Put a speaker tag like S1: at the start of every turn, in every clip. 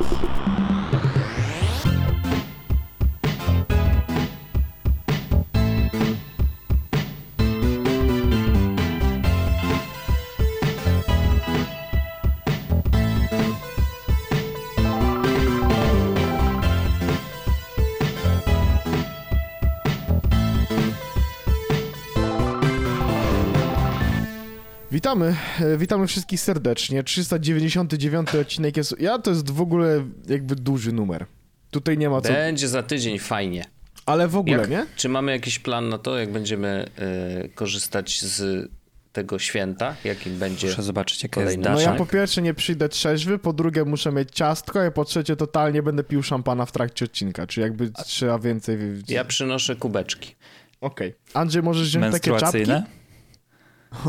S1: Thank you. Witamy, e, witamy wszystkich serdecznie. 399 odcinek jest. Ja to jest w ogóle jakby duży numer. Tutaj nie ma co.
S2: Będzie za tydzień fajnie.
S1: Ale w ogóle,
S2: Jak,
S1: nie?
S2: Czy mamy jakiś plan na to, jak będziemy y, korzystać z tego święta? Jakim będzie.
S3: Muszę zobaczyć, jaka jest
S1: No ja po pierwsze nie przyjdę trzeźwy, po drugie muszę mieć ciastko, a po trzecie totalnie będę pił szampana w trakcie odcinka. Czy jakby trzeba więcej.
S2: Ja przynoszę kubeczki.
S1: Okej. Andrzej, możesz wziąć takie czapki?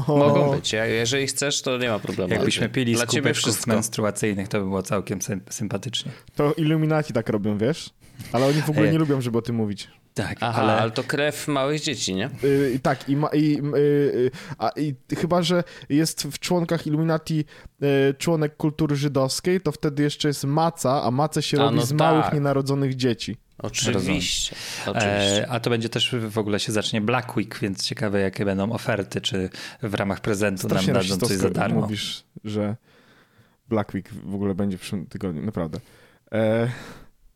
S2: Mogą być. Ja, jeżeli chcesz, to nie ma problemu.
S3: Jakbyśmy pili
S2: Dla
S3: z
S2: ciebie
S3: kubeczków
S2: wszystko.
S3: menstruacyjnych, to by było całkiem sym- sympatycznie.
S1: To Illuminati tak robią, wiesz? Ale oni w ogóle
S3: Ej.
S1: nie lubią, żeby o tym mówić.
S3: Tak,
S2: Aha, ale...
S3: ale
S2: to krew małych dzieci, nie?
S1: Y, tak, i, ma, i, y, y, a, i chyba, że jest w członkach Illuminati y, członek kultury żydowskiej, to wtedy jeszcze jest maca, a macę się
S2: A,
S1: robi
S2: no
S1: z małych,
S2: tak.
S1: nienarodzonych dzieci.
S2: Oczywiście. Oczywiście.
S3: e, a to będzie też w ogóle się zacznie Black Week, więc ciekawe jakie będą oferty, czy w ramach prezentu nam
S1: Strasznie
S3: dadzą coś za darmo.
S1: mówisz, że Black Week w ogóle będzie w przyszłym tygodniu, naprawdę. E,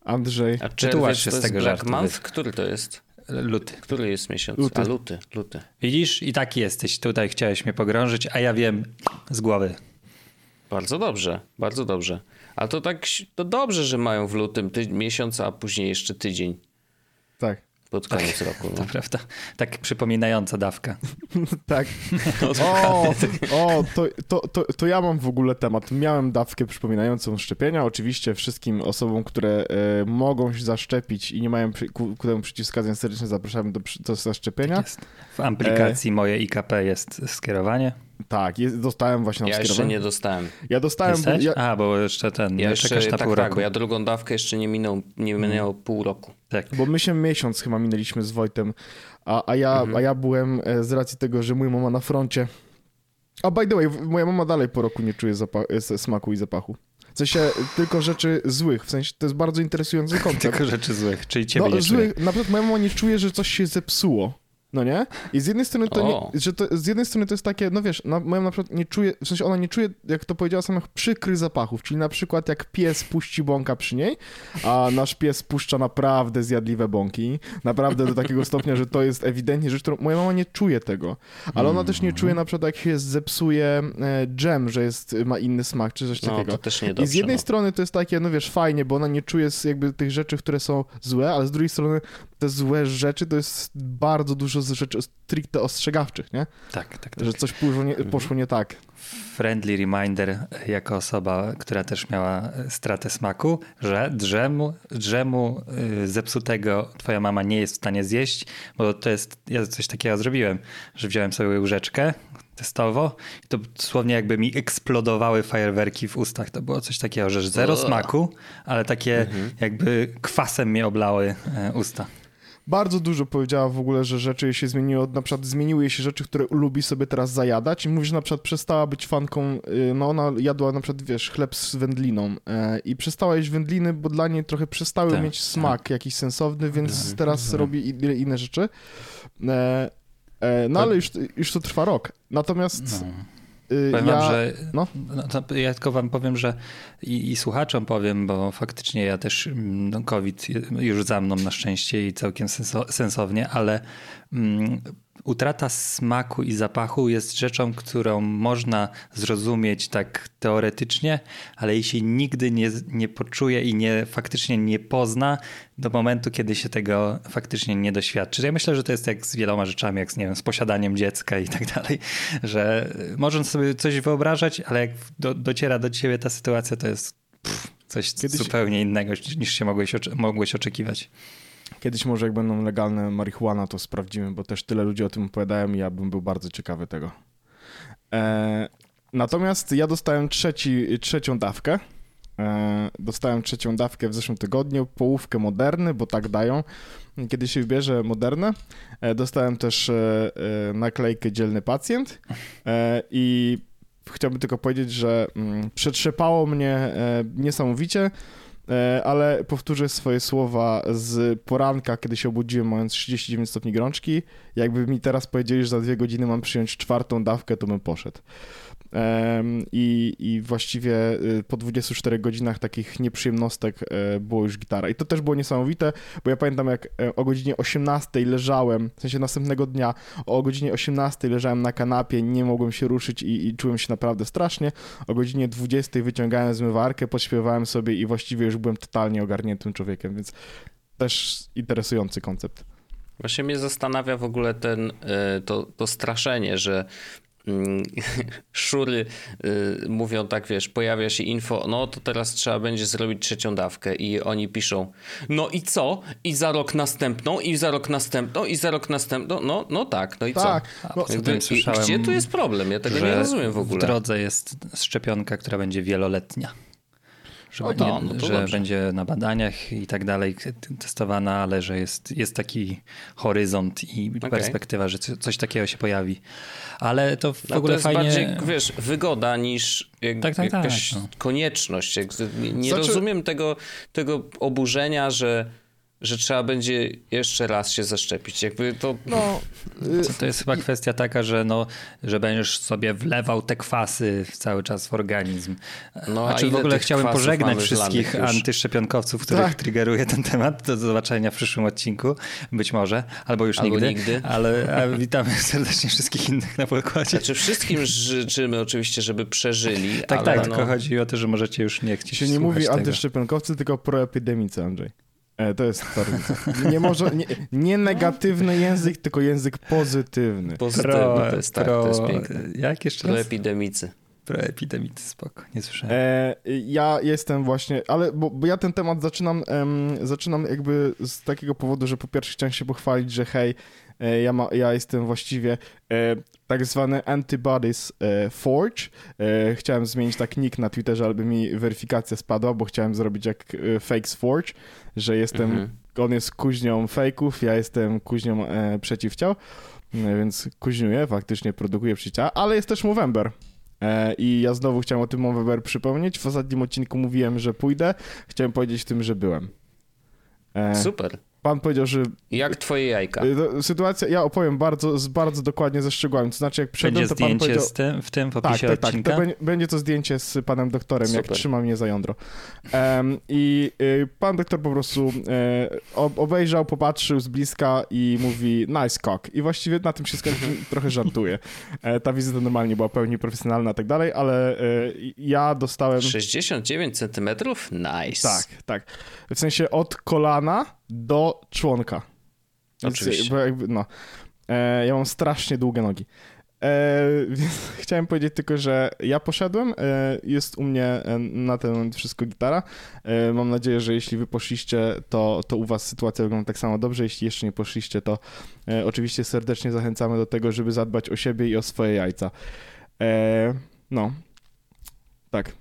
S1: Andrzej,
S2: A czy
S3: wytłumacz
S2: wiesz,
S3: się
S2: to
S3: z
S2: jest
S3: tego
S2: Black
S3: żartu,
S2: Month? Który to jest?
S3: Luty.
S2: Który jest miesiąc?
S1: Luty.
S2: A luty, luty.
S3: Widzisz? I taki jesteś. Tutaj chciałeś mnie pogrążyć, a ja wiem z głowy.
S2: Bardzo dobrze, bardzo dobrze. A to tak, to dobrze, że mają w lutym ty- miesiąc, a później jeszcze tydzień
S1: tak,
S2: pod koniec roku.
S3: To
S2: No.
S3: prawda. Tak przypominająca dawka.
S1: tak. O, o to, to, to, to ja mam w ogóle temat. Miałem dawkę przypominającą szczepienia. Oczywiście wszystkim osobom, które e, mogą się zaszczepić i nie mają przy, ku, ku temu przeciwwskazań, serdecznie zapraszamy do, do zaszczepienia.
S3: Jest. W aplikacji moje IKP jest skierowanie.
S1: Tak, jest, dostałem właśnie na
S2: Ja jeszcze nie dostałem.
S1: Ja dostałem, bo ja,
S3: A, bo jeszcze ten,
S2: Ja jeszcze,
S3: czekasz na
S2: tak,
S3: pół
S2: tak,
S3: roku.
S2: bo ja drugą dawkę jeszcze nie minął, nie minęło pół roku.
S3: Tak.
S1: bo my się miesiąc chyba minęliśmy z Wojtem, a, a, ja,
S2: Mhm.
S1: a ja byłem e, z racji tego, że mój mama na froncie. A by the way, moja mama dalej po roku nie czuje e, smaku i zapachu. W sensie tylko rzeczy złych, w sensie to jest bardzo interesujący koncept.
S3: Tylko rzeczy złych, czyli ciebie
S1: no,
S3: nie czuję.
S1: złych, na przykład moja mama nie czuje, że coś się zepsuło. No nie? I z jednej strony to, nie, że to, z jednej strony to jest takie, no wiesz, na, moja na przykład nie czuje, w sensie ona nie czuje, jak to powiedziała samych przykrych zapachów, czyli na przykład jak pies puści bąka przy niej, a nasz pies puszcza naprawdę zjadliwe bąki, naprawdę do takiego stopnia, że to jest ewidentnie rzecz, którą moja mama nie czuje tego, ale ona też nie czuje na przykład jak się zepsuje e, dżem, że jest, ma inny smak, czy coś
S2: No
S1: takiego.
S2: to też nie
S1: I z jednej
S2: no.
S1: strony to jest takie, no wiesz, fajnie, bo ona nie czuje jakby tych rzeczy, które są złe, ale z drugiej strony te złe rzeczy to jest bardzo dużo z rzeczy stricte ostrzegawczych, nie?
S3: Tak, tak, tak.
S1: Że coś poszło nie, poszło nie tak.
S3: Friendly reminder jako osoba, która też miała e, stratę smaku, że drzemu, drzemu y, zepsutego twoja mama nie jest w stanie zjeść, bo to jest, ja coś takiego zrobiłem, że wziąłem sobie łyżeczkę testowo i to dosłownie jakby mi eksplodowały fajerwerki w ustach. To było coś takiego, że zero smaku, ale takie jakby kwasem mnie oblały e, usta.
S1: Bardzo dużo powiedziała w ogóle, że rzeczy jej się zmieniło, na przykład zmieniły jej się rzeczy, które lubi sobie teraz zajadać i mówi, że na przykład przestała być fanką, y, no ona jadła na przykład, wiesz, chleb z wędliną e, i przestała jeść wędliny, bo dla niej trochę przestały
S3: Tak,
S1: mieć smak jakiś sensowny, więc
S3: Mhm.
S1: teraz
S3: Mhm.
S1: robi inne rzeczy. E, e, no
S3: To-
S1: ale już, już to trwa rok. Natomiast
S3: No.
S1: Y,
S3: Powiem
S1: ja...
S3: wam, że
S1: no.
S3: no. ja tylko wam powiem, że i, i słuchaczom powiem, bo faktycznie ja też mm, no, COVID już za mną na szczęście i całkiem senso, sensownie, ale mm, utrata smaku i zapachu jest rzeczą, którą można zrozumieć tak teoretycznie, ale jeśli nigdy nie, nie poczuje i nie faktycznie nie pozna do momentu, kiedy się tego faktycznie nie doświadczy. Ja myślę, że to jest jak z wieloma rzeczami, jak z, nie wiem, z posiadaniem dziecka i tak dalej, że można sobie coś wyobrażać, ale jak do, dociera do ciebie ta sytuacja, to jest pff, coś
S1: Kiedyś-
S3: zupełnie innego niż się mogłeś, mogłeś oczekiwać.
S1: Kiedyś może jak będą legalne marihuana, to sprawdzimy, bo też tyle ludzi o tym opowiadają i ja bym był bardzo ciekawy tego. E, natomiast ja dostałem trzeci, trzecią dawkę. E, dostałem trzecią dawkę w zeszłym tygodniu, połówkę moderny, bo tak dają. Kiedy się wybierze modernę, e, dostałem też e, e, naklejkę dzielny pacjent e, i chciałbym tylko powiedzieć, że mm, przetrzepało mnie niesamowicie. E, ale powtórzę swoje słowa z poranka, kiedy się obudziłem mając 39 stopni gorączki. Jakby mi teraz powiedzieli, że za dwie godziny mam przyjąć czwartą dawkę, to bym poszedł. I, I właściwie y, po 24 godzinach takich nieprzyjemnostek e, było już gitara. I to też było niesamowite, bo ja pamiętam jak e, o godzinie 18 leżałem, w sensie następnego dnia, o godzinie 18 leżałem na kanapie, nie mogłem się ruszyć i, i czułem się naprawdę strasznie. O godzinie 20 wyciągałem zmywarkę, podśpiewałem sobie i właściwie już byłem totalnie ogarniętym człowiekiem, więc też interesujący koncept.
S2: Właśnie mnie zastanawia w ogóle ten, e, to, to straszenie, że szury y, mówią tak, wiesz, pojawia się info, no to teraz trzeba będzie zrobić trzecią dawkę i oni piszą, no i co? I za rok następną, i za rok następną, i za rok następną, no, no tak, no i
S1: tak,
S2: co?
S1: No,
S2: Jakby, gdzie tu jest problem? Ja tego nie rozumiem w ogóle.
S3: W drodze jest szczepionka, która będzie wieloletnia że,
S2: no,
S3: będzie,
S2: no, no
S3: że będzie na badaniach i tak dalej testowana, ale że jest, jest taki horyzont i okay. perspektywa, że coś takiego się pojawi. Ale to w no, ogóle
S2: to jest
S3: fajnie...
S2: bardziej, wiesz, wygoda niż jak, tak, tak, jakaś tak, no. konieczność. Nie znaczy... rozumiem tego, tego oburzenia, że że trzeba będzie jeszcze raz się zaszczepić. Jakby to...
S3: No, to, to jest chyba kwestia taka, że, no, że będziesz sobie wlewał te kwasy cały czas w organizm. No, a, czy w ogóle chciałem pożegnać wszystkich antyszczepionkowców, których tak. triggeruje ten temat. Do zobaczenia w przyszłym odcinku, być może, albo już albo nigdy. nigdy. Ale witamy serdecznie wszystkich innych na pokładzie.
S2: Znaczy wszystkim życzymy oczywiście, żeby przeżyli.
S3: Tak, tak, no... tylko chodzi o to, że możecie już nie chcieć
S1: się nie mówi antyszczepionkowcy, tylko proepidemicy, Andrzej. E, to jest to Nie, może, nie, nie, negatywny język, tylko język pozytywny.
S2: Pozytywny, pro, to jest tak, pro, to jest piękne.
S3: Jak jeszcze
S2: Proepidemicy.
S3: Proepidemicy, spoko, nie słyszałem.
S1: E, ja jestem właśnie, ale bo, bo ja ten temat zaczynam, zaczynam jakby z takiego powodu, że po pierwsze chciałem się pochwalić, że hej, ja, ma, ja jestem właściwie e, tak zwany Antibodies e, Forge. E, chciałem zmienić tak nick na Twitterze, aby mi weryfikacja spadła, bo chciałem zrobić jak e, Fakes Forge, że jestem, mhm. on jest kuźnią fejków, ja jestem kuźnią e, przeciwciał, e, więc kuźniuję, faktycznie produkuję przeciwciała, ale jest też Movember. E, I ja znowu chciałem o tym Movember przypomnieć. W ostatnim odcinku mówiłem, że pójdę. Chciałem powiedzieć w tym, że byłem.
S2: Super
S1: pan powiedział, że...
S2: Jak twoje jajka?
S1: Y, sytuacja, ja opowiem bardzo, bardzo dokładnie ze szczegółami. To znaczy, jak przyszedłem, to pan powiedział...
S3: Z tym, w tym w tak, opisie tak, tak, odcinka?
S1: Tak, będzie, będzie to zdjęcie z panem doktorem, Super. jak trzyma mnie za jądro. Um, I y, pan doktor po prostu y, obejrzał, popatrzył z bliska i mówi nice cock. I właściwie na tym się trochę żartuje. E, ta wizyta normalnie była pełni profesjonalna i tak dalej, ale y, ja dostałem...
S2: 69 centymetrów? Nice.
S1: Tak, tak. W sensie od kolana do członka.
S2: Oczywiście.
S1: Jakby, no. E, ja mam strasznie długie nogi. E, więc chciałem powiedzieć tylko, że ja poszedłem, e, jest u mnie e, na ten moment wszystko gitara. E, mam nadzieję, że jeśli wy poszliście, to, to u was sytuacja wygląda tak samo dobrze. Jeśli jeszcze nie poszliście, to e, oczywiście serdecznie zachęcamy do tego, żeby zadbać o siebie i o swoje jajca. no, tak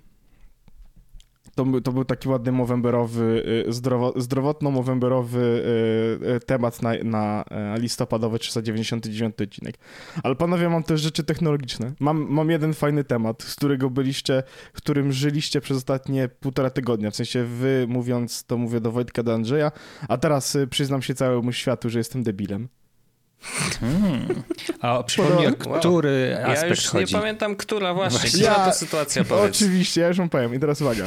S1: to, to był taki ładny movemberowy, y, zdrowo, zdrowotno-movemberowy y, y, temat na, na listopadowy 399 odcinek. Ale panowie, mam też rzeczy technologiczne. Mam, mam jeden fajny temat, z którego byliście, którym żyliście przez ostatnie półtora tygodnia. W sensie wy mówiąc, to mówię do Wojtka, do Andrzeja, a teraz przyznam się całemu światu, że jestem debilem.
S3: Hmm. A przypomnij, wow. który aspekt Ja
S2: już
S3: chodzi.
S2: nie pamiętam, która właśnie, właśnie. która ja, to sytuacja, powiedz.
S1: Oczywiście, ja już wam powiem. I teraz uwaga.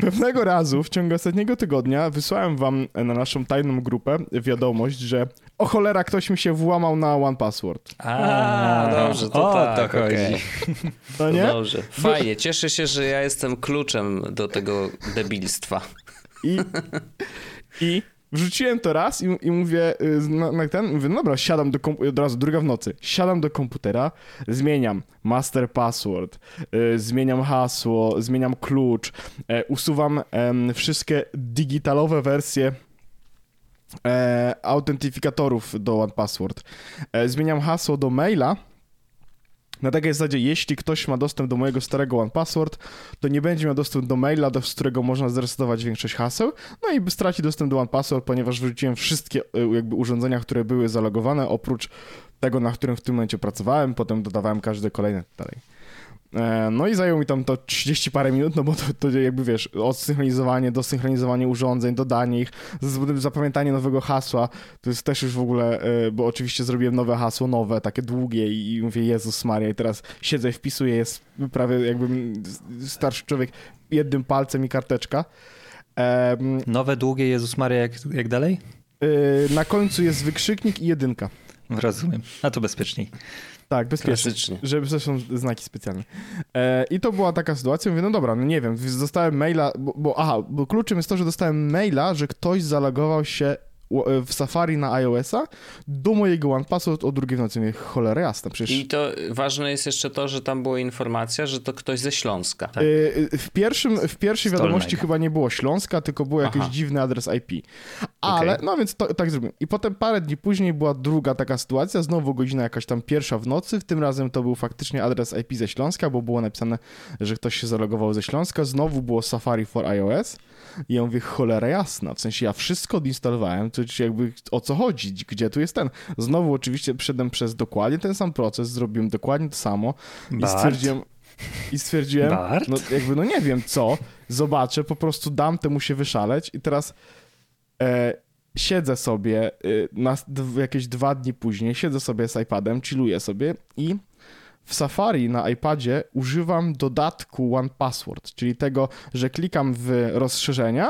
S1: Pewnego razu w ciągu ostatniego tygodnia wysłałem wam na naszą tajną grupę wiadomość, że o cholera, ktoś mi się włamał na One Password.
S2: A, dobrze, to o, tak, to chodzi. Okay.
S1: To nie?
S2: dobrze. Fajnie, cieszę się, że ja jestem kluczem do tego debilstwa.
S1: I, i Wrzuciłem to raz i, i mówię y, na, na, ten, mówię, no dobra, siadam do komputera, od razu druga w nocy, siadam do komputera, zmieniam master password, y, zmieniam hasło, zmieniam klucz, y, usuwam y, wszystkie digitalowe wersje e, autentyfikatorów do OnePassword. E, zmieniam hasło do maila, na takiej zasadzie, jeśli ktoś ma dostęp do mojego starego OnePassword, to nie będzie miał dostępu do maila, do, z którego można zresetować większość haseł, no i straci dostęp do OnePassword, ponieważ wrzuciłem wszystkie e, jakby urządzenia, które były zalogowane, oprócz tego, na którym w tym momencie pracowałem, potem dodawałem każde kolejne dalej. E, no i zajęło mi tam to 30 parę minut, no bo to, to jakby wiesz, odsynchronizowanie, dosynchronizowanie urządzeń, dodanie ich, zapamiętanie nowego hasła, to jest też już w ogóle, e, bo oczywiście zrobiłem nowe hasło, nowe, takie długie i mówię, Jezus Maria i teraz siedzę, wpisuję, jest prawie jakbym starszy człowiek, jednym palcem i karteczka.
S3: Nowe, długie Jezus Maria, jak, jak dalej?
S1: E, na końcu jest wykrzyknik i jedynka.
S3: Rozumiem, a to bezpieczniej.
S1: Tak, bezpiecznie. Żeby zresztą znaki specjalne. E, I to była taka sytuacja. Mówię, no dobra, no nie wiem, dostałem maila, bo, bo aha, bo kluczem jest to, że dostałem maila, że ktoś zalogował się w Safari na iOS-a do mojego OnePassword o drugiej w nocy. Mówię, cholera jasna, przecież...
S2: I to ważne jest jeszcze to, że tam była informacja, że to ktoś ze Śląska.
S1: Tak. W, pierwszym, w pierwszej wiadomości chyba nie było Śląska, tylko był jakiś Aha. dziwny adres IP. Ale, okay. no więc to, tak zrobiłem. I potem parę dni później była druga taka sytuacja, znowu godzina jakaś tam pierwsza w nocy, w tym razem to był faktycznie adres IP ze Śląska, bo było napisane, że ktoś się zalogował ze Śląska, znowu było Safari for iOS i ja mówię, cholera jasna, w sensie ja wszystko odinstalowałem, to jakby o co chodzi, gdzie tu jest ten. Znowu oczywiście przeszedłem przez dokładnie ten sam proces, zrobiłem dokładnie to samo Bart. i stwierdziłem, i stwierdziłem, Bart? no jakby no nie wiem co, zobaczę, po prostu dam temu się wyszaleć i teraz e, siedzę sobie e, na, jakieś dwa dni później, siedzę sobie z iPadem, chilluję sobie i w Safari na iPadzie używam dodatku One Password, czyli tego, że klikam w rozszerzenia,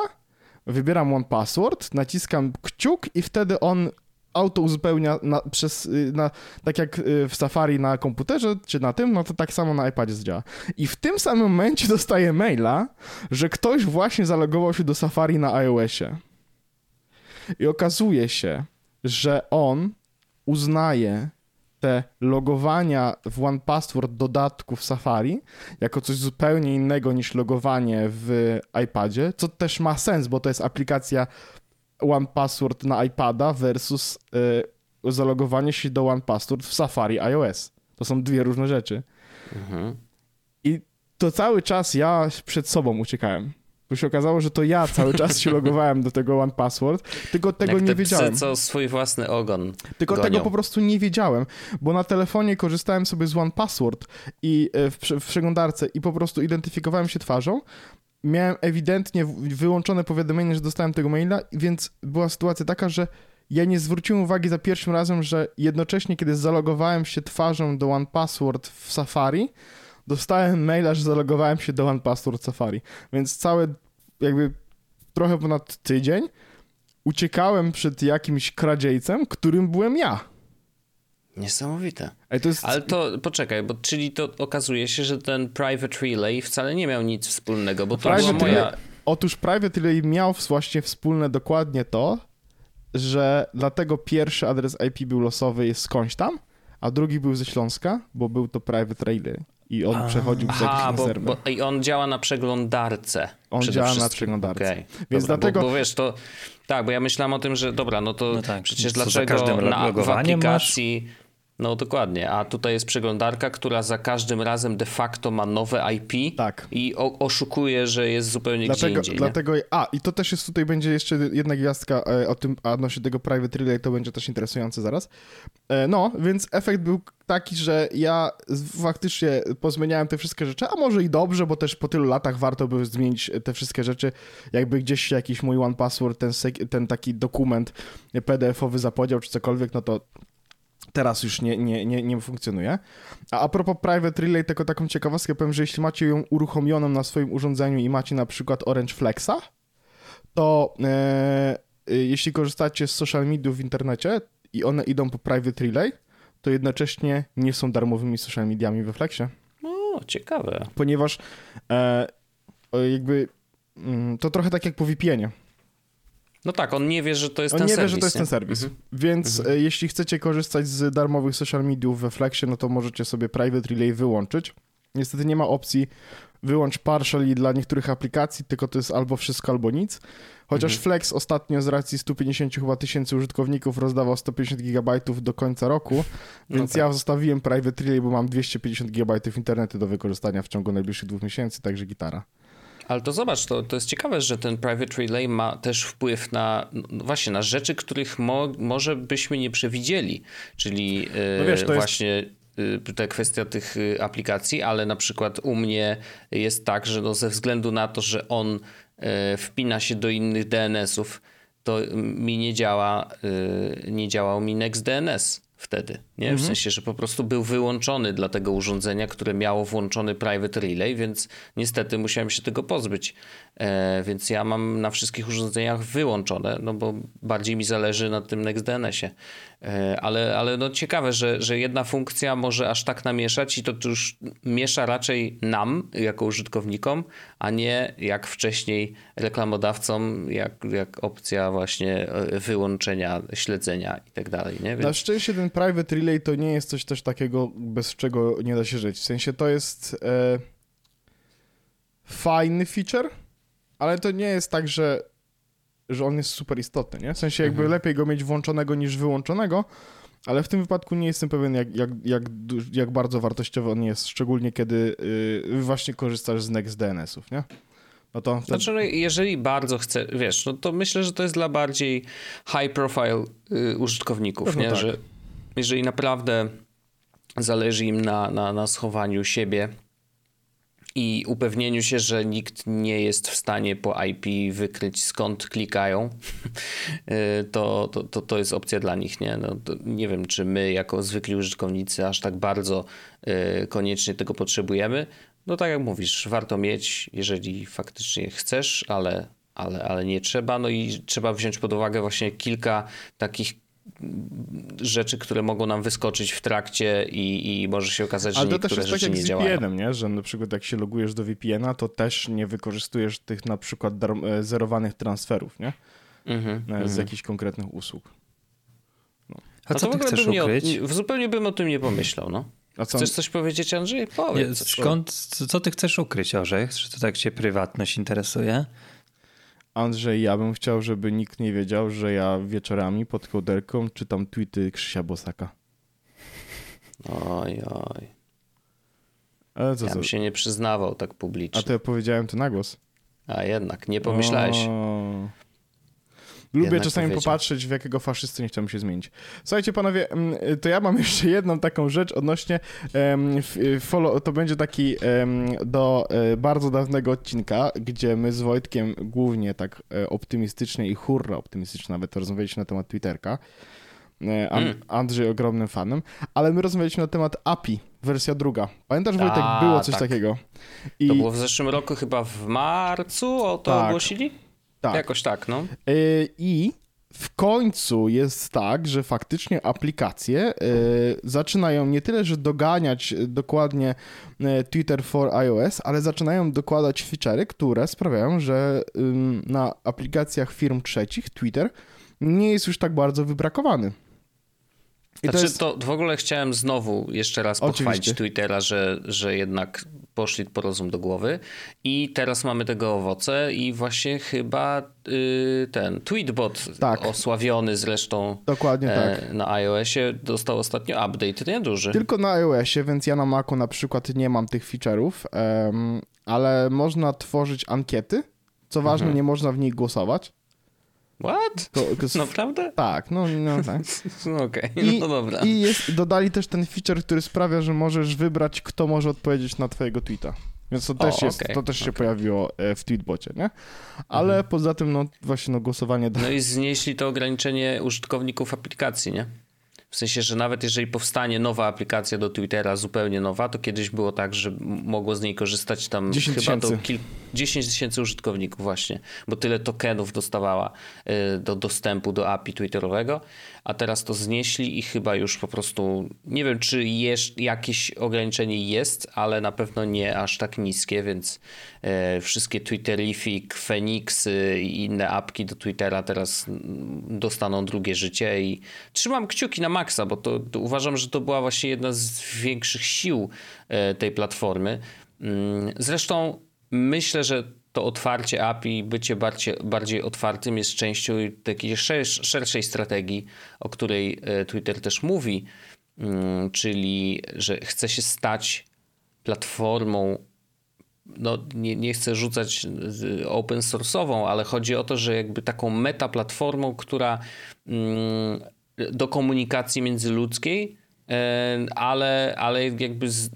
S1: wybieram One Password, naciskam kciuk i wtedy on auto uzupełnia na, przez, y, na, tak jak y, w Safari na komputerze, czy na tym, no to tak samo na iPadzie działa. I w tym samym momencie dostaję maila, że ktoś właśnie zalogował się do Safari na iOSie. I okazuje się, że on uznaje te logowania w One Password dodatku w Safari jako coś zupełnie innego niż logowanie w iPadzie, co też ma sens, bo to jest aplikacja One Password na iPada versus y, zalogowanie się do One Password w Safari iOS. To są dwie różne rzeczy. Mhm. I to cały czas ja przed sobą uciekałem. Bo się okazało, że to ja cały czas się logowałem do tego One Password, tylko tego
S2: Jak
S1: nie wiedziałem.
S2: co swój własny ogon.
S1: Tylko
S2: gonią.
S1: tego po prostu nie wiedziałem, bo na telefonie korzystałem sobie z One Password i e, w, w przeglądarce i po prostu identyfikowałem się twarzą. Miałem ewidentnie wyłączone powiadomienie, że dostałem tego maila, więc była sytuacja taka, że ja nie zwróciłem uwagi za pierwszym razem, że jednocześnie, kiedy zalogowałem się twarzą do One Password w Safari, dostałem maila, że zalogowałem się do One Password Safari. Więc całe jakby trochę ponad tydzień uciekałem przed jakimś kradziejcem, którym byłem ja.
S2: Niesamowite. To jest... Ale to poczekaj, bo czyli to okazuje się, że ten Private Relay wcale nie miał nic wspólnego, bo to private była moja... Relay...
S1: Otóż Private Relay miał właśnie wspólne dokładnie to, że dlatego pierwszy adres IP był losowy jest skądś tam, a drugi był ze Śląska, bo był to Private Relay i on a, przechodził z Aha,
S2: bo, bo, I on działa na przeglądarce.
S1: On działa na przeglądarce. Okay.
S2: Więc dobra, dlatego... Bo, bo, wiesz, to... Tak, bo ja myślałem o tym, że dobra, no to no tak, przecież dlaczego na, w aplikacji... Masz? No dokładnie, a tutaj jest przeglądarka, która za każdym razem de facto ma nowe IP
S1: tak.
S2: i o, oszukuje, że jest zupełnie
S1: dlatego,
S2: gdzie indziej.
S1: Dlatego, a i to też jest tutaj będzie jeszcze jedna gwiazdka e, o tym, a odnośnie tego private relay to będzie też interesujące zaraz. E, no, więc efekt był taki, że ja faktycznie pozmieniałem te wszystkie rzeczy, a może i dobrze, bo też po tylu latach warto by zmienić te wszystkie rzeczy. Jakby gdzieś jakiś mój one password, ten, ten taki dokument PDF-owy zapodział czy cokolwiek, no to teraz już nie, nie, nie, nie funkcjonuje. A a propos Private Relay, tylko taką ciekawostkę powiem, że jeśli macie ją uruchomioną na swoim urządzeniu i macie na przykład Orange Flexa, to e, e, jeśli korzystacie z social mediów w internecie i one idą po Private Relay, to jednocześnie nie są darmowymi social mediami we Flexie.
S2: O, ciekawe.
S1: Ponieważ e, jakby mm, to trochę tak jak po VPN-ie.
S2: No tak, on nie wie, że to jest
S1: on
S2: ten
S1: serwis.
S2: On
S1: nie wie, że to jest ten serwis. Mhm. Więc mhm. E, jeśli chcecie korzystać z darmowych social mediów we Flexie, no to możecie sobie Private Relay wyłączyć. Niestety nie ma opcji wyłącz partially dla niektórych aplikacji, tylko to jest albo wszystko, albo nic. Chociaż mhm. Flex ostatnio z racji 150 chyba tysięcy użytkowników rozdawał 150 gigabajtów do końca roku, no więc tak. ja zostawiłem Private Relay, bo mam 250 gigabajtów internetu do wykorzystania w ciągu najbliższych dwóch miesięcy, także gitara.
S2: Ale to zobacz, to, to jest ciekawe, że ten private relay ma też wpływ na no właśnie na rzeczy, których mo, może byśmy nie przewidzieli. Czyli no wiesz, właśnie jest... ta kwestia tych y, aplikacji, ale na przykład u mnie jest tak, że no ze względu na to, że on wpina się do innych DNS-ów, to mi nie działa, nie działał mi NextDNS wtedy. Nie? W mhm. sensie, że po prostu był wyłączony dla tego urządzenia, które miało włączony private relay, więc niestety musiałem się tego pozbyć. E, więc ja mam na wszystkich urządzeniach wyłączone, no bo bardziej mi zależy na tym NextDNS-ie. E, ale, ale no ciekawe, że, że jedna funkcja może aż tak namieszać i to już miesza raczej nam, jako użytkownikom, a nie jak wcześniej reklamodawcom, jak, jak opcja właśnie e, wyłączenia, śledzenia i tak dalej.
S1: Na szczęście ten private relay to nie jest coś też takiego, bez czego nie da się żyć. W sensie to jest e, fajny feature, ale to nie jest tak, że, że on jest super istotny, nie? W sensie jakby mhm. lepiej go mieć włączonego niż wyłączonego, ale w tym wypadku nie jestem pewien, jak, jak, jak, jak bardzo wartościowy on jest, szczególnie kiedy yy, właśnie korzystasz z Next DNS-ów, nie?
S2: No to, to... Znaczy, no, jeżeli bardzo chcę, wiesz, no to myślę, że to jest dla bardziej high profile y, użytkowników, Pewno nie? Tak. Że jeżeli naprawdę zależy im na, na, na schowaniu siebie i upewnieniu się, że nikt nie jest w stanie po IP wykryć skąd klikają, y, to, to, to, to jest opcja dla nich. Nie? No, nie wiem, czy my jako zwykli użytkownicy aż tak bardzo y, koniecznie tego potrzebujemy. No tak jak mówisz, warto mieć, jeżeli faktycznie chcesz, ale, ale, ale nie trzeba. No i trzeba wziąć pod uwagę właśnie kilka takich rzeczy, które mogą nam wyskoczyć w trakcie i, i może się okazać, że Ale to niektóre też jest tak jak z VPN-em,
S1: nie? Że na przykład jak się logujesz do VPN-a, to też nie wykorzystujesz tych na przykład e, zerowanych transferów, nie? Mm-hmm, z mm-hmm. jakichś konkretnych usług.
S3: No. A co ty chcesz ukryć?
S2: O, zupełnie bym o tym nie pomyślał, no. A co? Chcesz coś powiedzieć, Andrzej? Powiedz.
S3: Nie, skąd, co ty chcesz ukryć, Orzech? Że to tak cię prywatność interesuje?
S1: Andrzej, ja bym chciał, żeby nikt nie wiedział, że ja wieczorami pod kołderką czytam tweety Krzysia Bosaka.
S2: Oj, oj. Ale co, ja bym się nie przyznawał tak publicznie.
S1: A to ja powiedziałem to na głos.
S2: A jednak, nie pomyślałeś. O...
S1: Lubię czasami popatrzeć, w jakiego faszysty nie chciałbym się zmienić. Słuchajcie, panowie, to ja mam jeszcze jedną taką rzecz odnośnie follow, to będzie taki do e, bardzo dawnego odcinka, gdzie my z Wojtkiem głównie tak e, optymistycznie i hurra optymistycznie nawet rozmawialiśmy na temat Twitterka. E, mm. Andrzej ogromnym fanem, ale my rozmawialiśmy na temat API, wersja druga. Pamiętasz, Wojtek, A, było coś tak. takiego?
S2: I... To było w zeszłym roku chyba w marcu, o to tak. ogłosili? Tak. Jakoś tak, no.
S1: E, I w końcu jest tak, że faktycznie aplikacje e, zaczynają nie tyle, że doganiać dokładnie e, Twitter for iOS, ale zaczynają dokładać feature'y, które sprawiają, że na aplikacjach firm trzecich Twitter nie jest już tak bardzo wybrakowany.
S2: I znaczy, to, jest... to w ogóle chciałem znowu jeszcze raz pochwalić Oczywiście. Twittera, że, że jednak poszli po rozum do głowy i teraz mamy tego owoce i właśnie chyba y, ten Tweetbot tak. osławiony zresztą
S1: Dokładnie e, tak.
S2: na iOSie dostał ostatnio update, nie duży.
S1: Tylko na iOSie, więc ja na Macu na przykład nie mam tych feature'ów, um, ale można tworzyć ankiety, co ważne, mhm. nie można w nich głosować.
S2: What? To, to, Naprawdę?
S1: Tak, no, no tak.
S2: no Okej, okay, no dobra.
S1: I jest, dodali też ten feature, który sprawia, że możesz wybrać, kto może odpowiedzieć na twojego tweeta. Więc to też, o, jest, okay, to też okay. się pojawiło e, w tweetbocie, nie? Ale mhm. poza tym, no właśnie, no głosowanie...
S2: No i znieśli to ograniczenie użytkowników aplikacji, nie? W sensie, że nawet jeżeli powstanie nowa aplikacja do Twittera, zupełnie nowa, to kiedyś było tak, że mogło z niej korzystać tam 10 chyba do kil... 10 tysięcy użytkowników właśnie, bo tyle tokenów dostawała y, do dostępu do API Twitterowego, a teraz to znieśli i chyba już po prostu nie wiem, czy jest, jakieś ograniczenie jest, ale na pewno nie aż tak niskie, więc e, wszystkie Twitterific, Phoenixy i inne apki do Twittera teraz dostaną drugie życie i trzymam kciuki na maksa, bo to, to uważam, że to była właśnie jedna z większych sił e, tej platformy. Mm, zresztą myślę, że to otwarcie API, bycie bardziej, bardziej otwartym jest częścią takiej szerszej strategii, o której e, Twitter też mówi, mm, czyli że chce się stać platformą no, nie, nie chcę rzucać open source'ową, ale chodzi o to, że jakby taką meta platformą, która mm, do komunikacji międzyludzkiej e, ale, ale jakby z,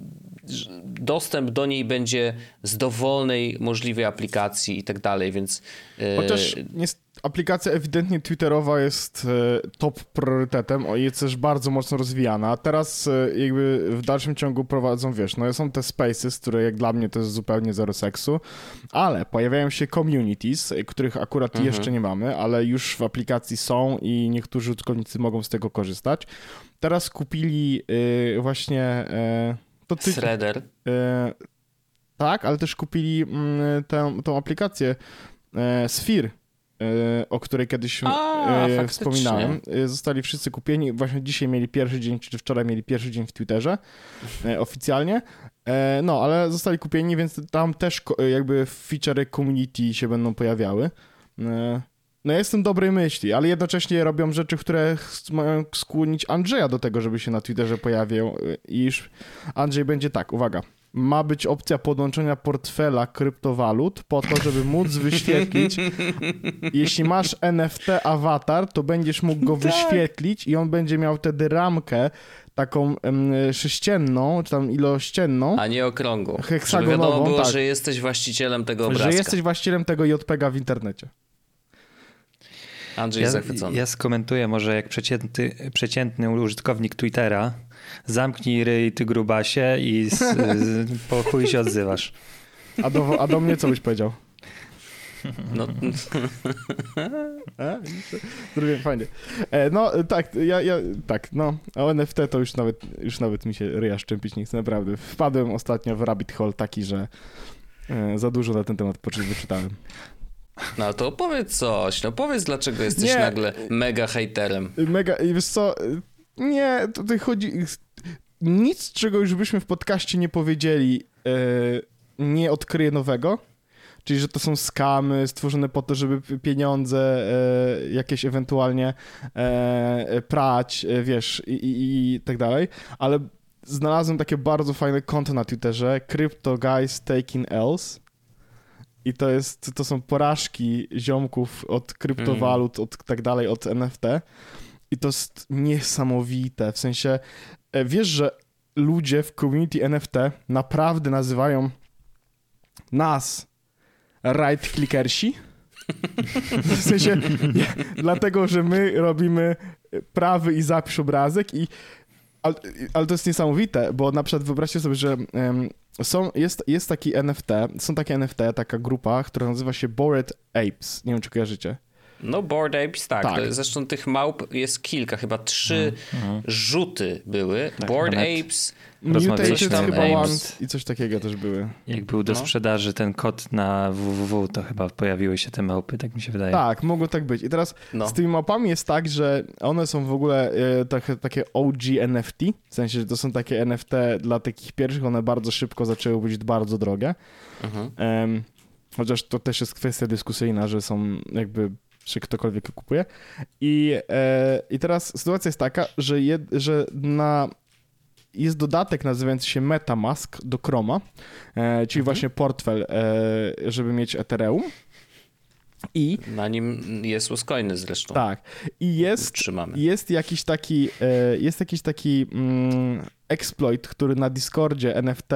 S2: dostęp do niej będzie z dowolnej możliwej aplikacji i tak dalej, więc...
S1: E, Chociaż jest, aplikacja ewidentnie Twitterowa jest e, top priorytetem, jest też bardzo mocno rozwijana. A teraz e, jakby w dalszym ciągu prowadzą, wiesz, no są te spaces, które jak dla mnie to jest zupełnie zero seksu, ale pojawiają się communities, których akurat mhm. jeszcze nie mamy, ale już w aplikacji są i niektórzy użytkownicy mogą z tego korzystać. Teraz kupili właśnie
S2: to ty, Threader.
S1: E, tak, ale też kupili mm, tę, tą aplikację e, Sphere, e, o której kiedyś
S2: A,
S1: e, wspominałem. E, zostali wszyscy kupieni. Właśnie dzisiaj mieli pierwszy dzień, czy wczoraj mieli pierwszy dzień w Twitterze e, oficjalnie. no, ale zostali kupieni, więc tam też jakby feature community się będą pojawiały. No ja jestem dobrej myśli, ale jednocześnie robią rzeczy, które mają skłonić Andrzeja do tego, żeby się na Twitterze pojawił, iż Andrzej będzie tak, uwaga, ma być opcja podłączenia portfela kryptowalut po to, żeby móc wyświetlić. Jeśli masz NFT awatar, to będziesz mógł go tak. wyświetlić i on będzie miał wtedy ramkę taką um, sześcienną, czy tam ilościenną.
S2: A nie okrągłą. Heksagonową. Żeby wiadomo było, tak. że jesteś właścicielem tego obrazka.
S1: Że jesteś właścicielem tego JPEGa w internecie.
S2: Andrzej
S3: ja,
S2: zachwycony.
S3: Ja skomentuję może jak przeciętny, przeciętny użytkownik Twittera. Zamknij ryj, ty grubasie i z, z, po chuj się odzywasz.
S1: A do, a do mnie co byś powiedział? No. Drugie, fajnie. E, no tak, ja, ja, tak, no, o NFT to już nawet, już nawet mi się ryja szczępić nie chce, naprawdę. Wpadłem ostatnio w rabbit hole taki, że e, za dużo na ten temat wyczytałem.
S2: No to opowiedz coś, no powiedz dlaczego jesteś nie. nagle mega haterem.
S1: Mega, i wiesz co, nie, tutaj chodzi, nic czego już byśmy w podcaście nie powiedzieli, e, nie odkryje nowego. Czyli, że to są skamy stworzone po to, żeby pieniądze e, jakieś ewentualnie e, prać, wiesz, i, i, i tak dalej. Ale znalazłem takie bardzo fajne konto na Twitterze, Crypto Guys Taking Else i to jest, to są porażki ziomków od kryptowalut, mm. od tak dalej, od NFT. I to jest niesamowite. W sensie, e, wiesz, że ludzie w community NFT naprawdę nazywają nas right-clickersi? W sensie, nie, dlatego, że my robimy prawy i zapisz obrazek i ale, ale, to jest niesamowite, bo na przykład wyobraźcie sobie, że um, są, jest, jest taki NFT, są takie NFT, taka grupa, która nazywa się Bored Apes. Nie wiem, czy kojarzycie.
S2: No, Bored Apes, tak. tak. Zresztą tych małp jest kilka, chyba trzy mm, rzuty były. Tak, Bored Apes,
S1: Mutated chyba One i coś takiego też były.
S3: Jak był do no. sprzedaży ten kod na www, to chyba pojawiły się te małpy, tak mi się wydaje.
S1: Tak, mogło tak być. I teraz no. z tymi małpami jest tak, że one są w ogóle e, tak, takie OG NFT, w sensie, że to są takie NFT dla takich pierwszych, one bardzo szybko zaczęły być bardzo drogie. Mhm. Um, chociaż to też jest kwestia dyskusyjna, że są jakby czy ktokolwiek kupuje. I, e, I teraz sytuacja jest taka, że, jed, że na jest dodatek nazywający się MetaMask do Chroma, e, czyli mhm. właśnie portfel, e, żeby mieć Ethereum. I
S2: na nim jest Uscoiny zresztą.
S1: Tak. I jest, jest jakiś taki, e, jest jakiś taki mm, exploit, który na Discordzie NFT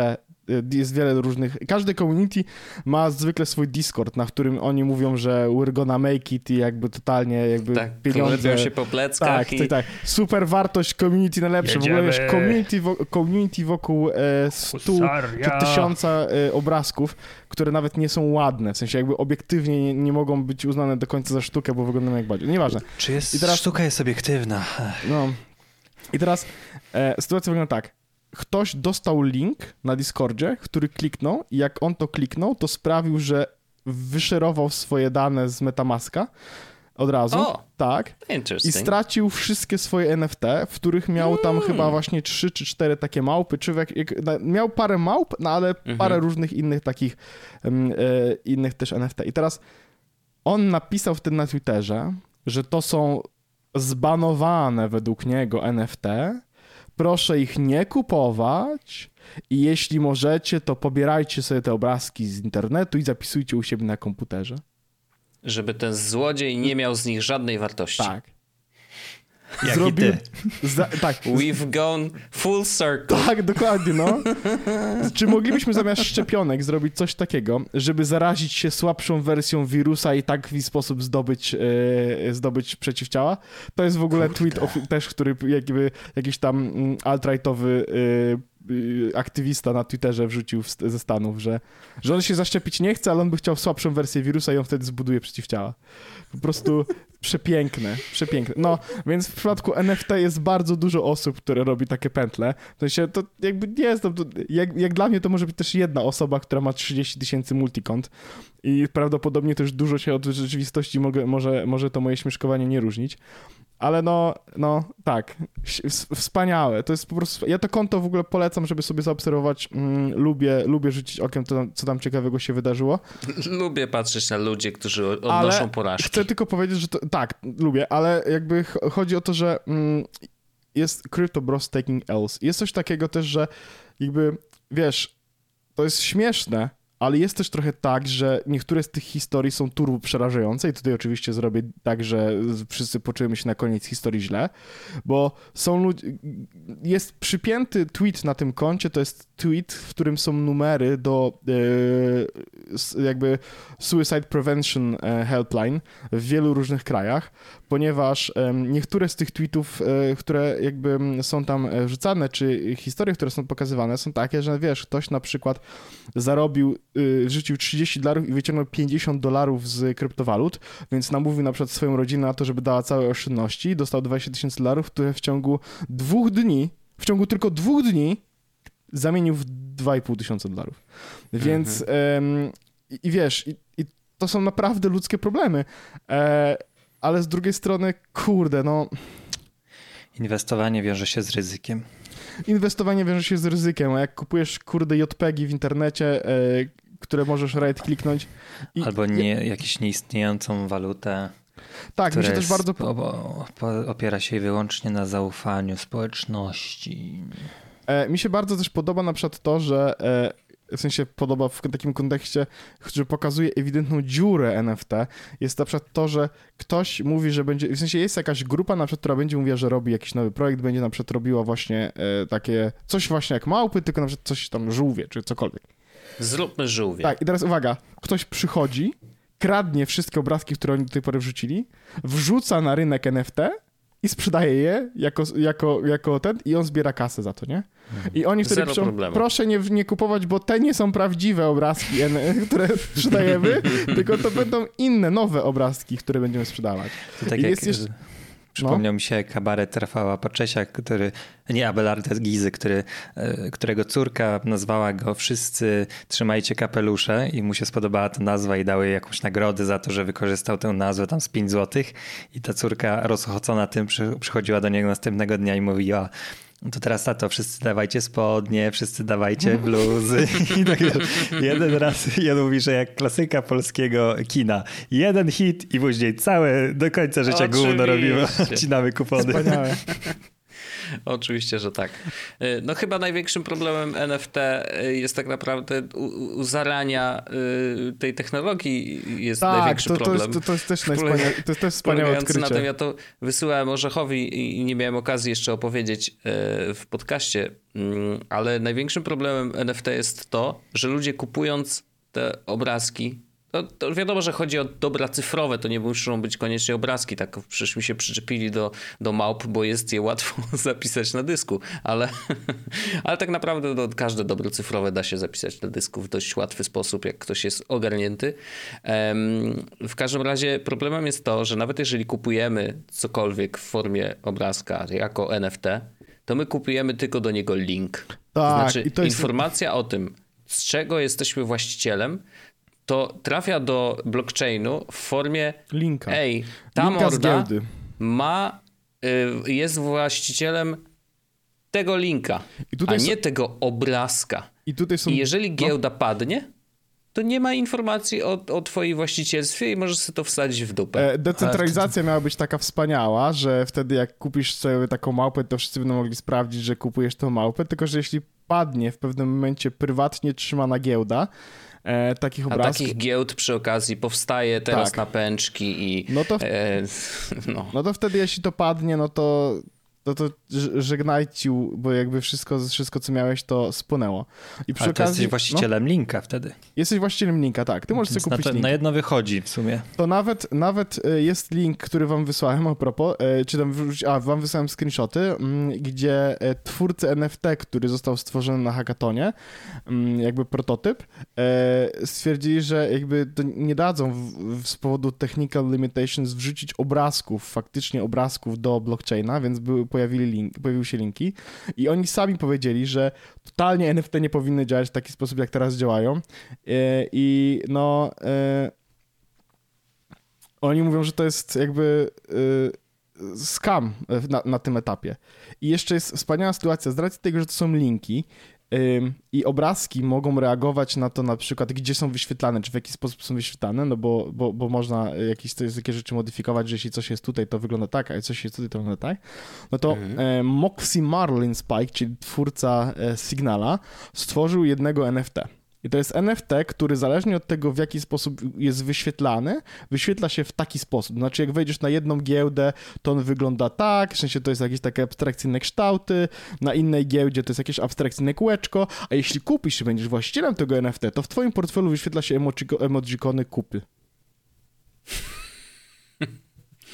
S1: jest wiele różnych, każdy community ma zwykle swój Discord, na którym oni mówią, że we're gonna make it i jakby totalnie jakby
S2: tak,
S1: pieniądze.
S2: się po pleckach
S1: tak, i... tak, tak. Super wartość community najlepsze. Jedziemy. W ogóle wiesz, community, wo community wokół e, stu czy tysiąca e, obrazków, które nawet nie są ładne, w sensie jakby obiektywnie nie, nie, mogą być uznane do końca za sztukę, bo wyglądają jak bardziej. Nieważne.
S3: Czy jest, I teraz, sztuka jest obiektywna?
S1: No. I teraz e, sytuacja wygląda tak ktoś dostał link na Discordzie, który kliknął i jak on to kliknął, to sprawił, że wyszerował swoje dane z Metamaska od razu.
S2: O,
S1: tak. I stracił wszystkie swoje NFT, w których miał tam mm. chyba właśnie trzy czy cztery takie małpy, czy jak, jak, miał parę małp, no ale mhm. parę różnych innych takich e, innych też NFT. I teraz on napisał wtedy na Twitterze, że to są zbanowane według niego NFT, proszę ich nie kupować i jeśli możecie, to pobierajcie sobie te obrazki z internetu i zapisujcie u siebie na komputerze.
S2: Żeby ten złodziej nie miał z nich żadnej wartości.
S1: Tak.
S3: Jak
S1: zrobił...
S3: i ty.
S1: Za, tak,
S2: We've gone full circle.
S1: Tak, dokładnie, no. Czy moglibyśmy zamiast szczepionek zrobić coś takiego, żeby zarazić się słabszą wersją wirusa i tak w sposób zdobyć, e, zdobyć przeciwciała? To jest w ogóle tweet of, też, który jakby jakiś tam mm, alt-rightowy e, y, aktywista na Twitterze wrzucił w, ze Stanów, że, że on się zaszczepić nie chce, ale on by chciał słabszą wersję wirusa i on wtedy zbuduje przeciwciała. Po prostu przepiękne, przepiękne. No, więc w przypadku NFT jest bardzo dużo osób, które robi takie pętle. W sensie to jakby nie jest, to, jak, jak dla mnie to może być też jedna osoba, która ma 30 tysięcy multikont i prawdopodobnie też dużo się od rzeczywistości mogę, może, może to moje śmieszkowanie nie różnić. Ale no, no tak, wspaniałe. To jest po prostu. Ja to konto w ogóle polecam, żeby sobie zaobserwować. Mm, lubię, lubię rzucić okiem, to, co tam ciekawego się wydarzyło.
S2: Lubię patrzeć na ludzi, którzy odnoszą ale porażki.
S1: Chcę tylko powiedzieć, że to, tak, lubię, ale jakby chodzi o to, że mm, jest Crypto Bros Taking Else. Jest coś takiego też, że jakby wiesz, to jest śmieszne, ale jest też trochę tak, że niektóre z tych historii są turbo przerażające i tutaj oczywiście zrobię tak, że wszyscy poczujemy się na koniec historii źle, bo są ludzie, jest przypięty tweet na tym koncie, to jest tweet, w którym są numery do e, jakby Suicide Prevention e, Helpline w wielu różnych krajach, ponieważ niektóre z tych tweetów, e, które jakby są tam wrzucane, czy historie, które są pokazywane, są takie, że wiesz, ktoś na przykład zarobił, wrzucił 30 dolarów i wyciągnął 50 dolarów z kryptowalut, więc namówił na przykład swoją rodzinę na to, żeby dała całe oszczędności, dostał 20 tysięcy dolarów, które w ciągu dwóch dni, w ciągu tylko dwóch dni zamienił w 2,5 tysiąca dolarów. Więc mhm. i, i, wiesz, i, i, to są naprawdę ludzkie problemy. E, ale z drugiej strony, kurde, no.
S3: Inwestowanie wiąże się z ryzykiem.
S1: Inwestowanie wiąże się z ryzykiem, a jak kupujesz kurde JPEGi w internecie, e, które możesz right kliknąć.
S3: I, Albo nie, jakąś nieistniejącą walutę.
S1: Tak, mi się też bardzo.
S3: opiera się wyłącznie na zaufaniu społeczności.
S1: E, mi się bardzo też podoba na przykład to, że e, w sensie podoba w takim kontekście, że pokazuje ewidentną dziurę NFT, jest na przykład to, że ktoś mówi, że będzie, w sensie jest jakaś grupa na przykład, która będzie mówiła, że robi jakiś nowy projekt, będzie na przykład robiła właśnie e, takie, coś właśnie jak małpy, tylko na przykład coś tam żółwie, czy cokolwiek.
S2: Zróbmy żółwie.
S1: Tak, i teraz uwaga, ktoś przychodzi, kradnie wszystkie obrazki, które oni do tej pory wrzucili, wrzuca na rynek NFT i sprzedaje je jako, jako, jako ten i on zbiera kasę za to, nie? I oni wtedy
S2: Zero piszą,
S1: problemu. proszę nie, nie kupować, bo te nie są prawdziwe obrazki, które sprzedajemy, tylko to będą inne, nowe obrazki, które będziemy sprzedawać.
S3: To tak I jak... jest jeszcze... Przypomniał no. mi się kabaret Rafała Paczesiak, który, nie Abelarda Gizy, który, e, którego córka nazwała go Wszyscy trzymajcie kapelusze i mu się spodobała ta nazwa i dały jakąś nagrodę za to, że wykorzystał tę nazwę tam z 5 złotych i ta córka rozochocona tym przychodziła do niego następnego dnia i mówiła to teraz tato, wszyscy dawajcie spodnie, wszyscy dawajcie bluzy. I tak jeden raz, jeden mówi, że jak klasyka polskiego kina. Jeden hit i później całe, do końca życia Oczywiście. gówno robimy, odcinamy kupony.
S1: Wspaniałe.
S2: Oczywiście, że tak. Y, no chyba największym problemem NFT y, jest tak naprawdę u, u zarania y, tej technologii jest tak, największy
S1: to,
S2: problem.
S1: To jest, to jest też najwspania... to jest też wspaniałe odkrycie.
S2: na tym, ja to wysyłałem Orzechowi i nie miałem okazji jeszcze opowiedzieć w podcaście, mm, ale największym problemem NFT jest to, że ludzie kupując te obrazki no, to wiadomo, że chodzi o dobra cyfrowe, to nie muszą być koniecznie obrazki, tak mi się przyczepili do, do małp, bo jest je łatwo zapisać na dysku, ale, ale tak naprawdę no, każde dobro cyfrowe da się zapisać na dysku w dość łatwy sposób, jak ktoś jest ogarnięty. W każdym razie problemem jest to, że nawet jeżeli kupujemy cokolwiek w formie obrazka jako NFT, to my kupujemy tylko do niego link. Tak, to znaczy to jest... informacja o tym, z czego jesteśmy właścicielem, to trafia do blockchainu w formie
S1: linka.
S2: Ej, ta Linka morda ma, y, jest właścicielem tego linka, a nie są... tego obrazka. I, tutaj są... I jeżeli no. giełda no. padnie, to nie ma informacji o, o twojej właścicielstwie i możesz sobie to wsadzić w dupę.
S1: E, decentralizacja miała być taka wspaniała, że wtedy jak kupisz sobie taką małpę, to wszyscy będą mogli sprawdzić, że kupujesz tą małpę, tylko że jeśli padnie w pewnym momencie prywatnie trzymana giełda, e, takich
S2: A
S1: obrazków.
S2: takich giełd przy okazji powstaje teraz
S1: Tak.
S2: na pęczki i...
S1: No to,
S2: E, no.
S1: no to wtedy, jeśli to padnie, no to, no to ż- żegnaj ci, bo jakby wszystko, wszystko co miałeś, to spłynęło. I przy
S3: Ale
S1: okazji.
S3: jesteś właścicielem linka wtedy.
S1: No, jesteś właścicielem linka, tak. Ty możesz
S3: Więc
S1: sobie
S3: na,
S1: kupić
S3: to,
S1: link.
S3: na jedno wychodzi w sumie.
S1: To nawet, nawet e, jest link, który wam wysłałem a propos, e, czy tam, a wam wysłałem screenshoty, mm, gdzie e, twórcy NFT, który został stworzony na hackatonie, mm, jakby prototyp, stwierdzili, że jakby to nie dadzą w, z powodu technical limitations wrzucić obrazków, faktycznie obrazków do blockchaina, więc były, pojawili link, pojawiły się linki i oni sami powiedzieli, że totalnie NFT nie powinny działać w taki sposób, jak teraz działają e, i no... E, oni mówią, że to jest jakby y, skam na, na tym etapie. I jeszcze jest wspaniała sytuacja, z racji tego, że to są linki i obrazki mogą reagować na to na przykład, gdzie są wyświetlane, czy w jaki sposób są wyświetlane, no bo, bo, bo można jakieś takie rzeczy modyfikować, że jeśli coś jest tutaj, to wygląda tak, a jeśli coś jest tutaj, to wygląda tak. No to
S2: Mhm.
S1: e, Moxie Marlin Spike, czyli twórca e, Signala, stworzył jednego NFT. I to jest NFT, który zależnie od tego, w jaki sposób jest wyświetlany, wyświetla się w taki sposób. Znaczy, jak wejdziesz na jedną giełdę, to on wygląda tak, w sensie to jest jakieś takie abstrakcyjne kształty, na innej giełdzie to jest jakieś abstrakcyjne kółeczko, a jeśli kupisz i będziesz właścicielem tego NFT, to w twoim portfelu wyświetla się emojiko- emojikony kupy.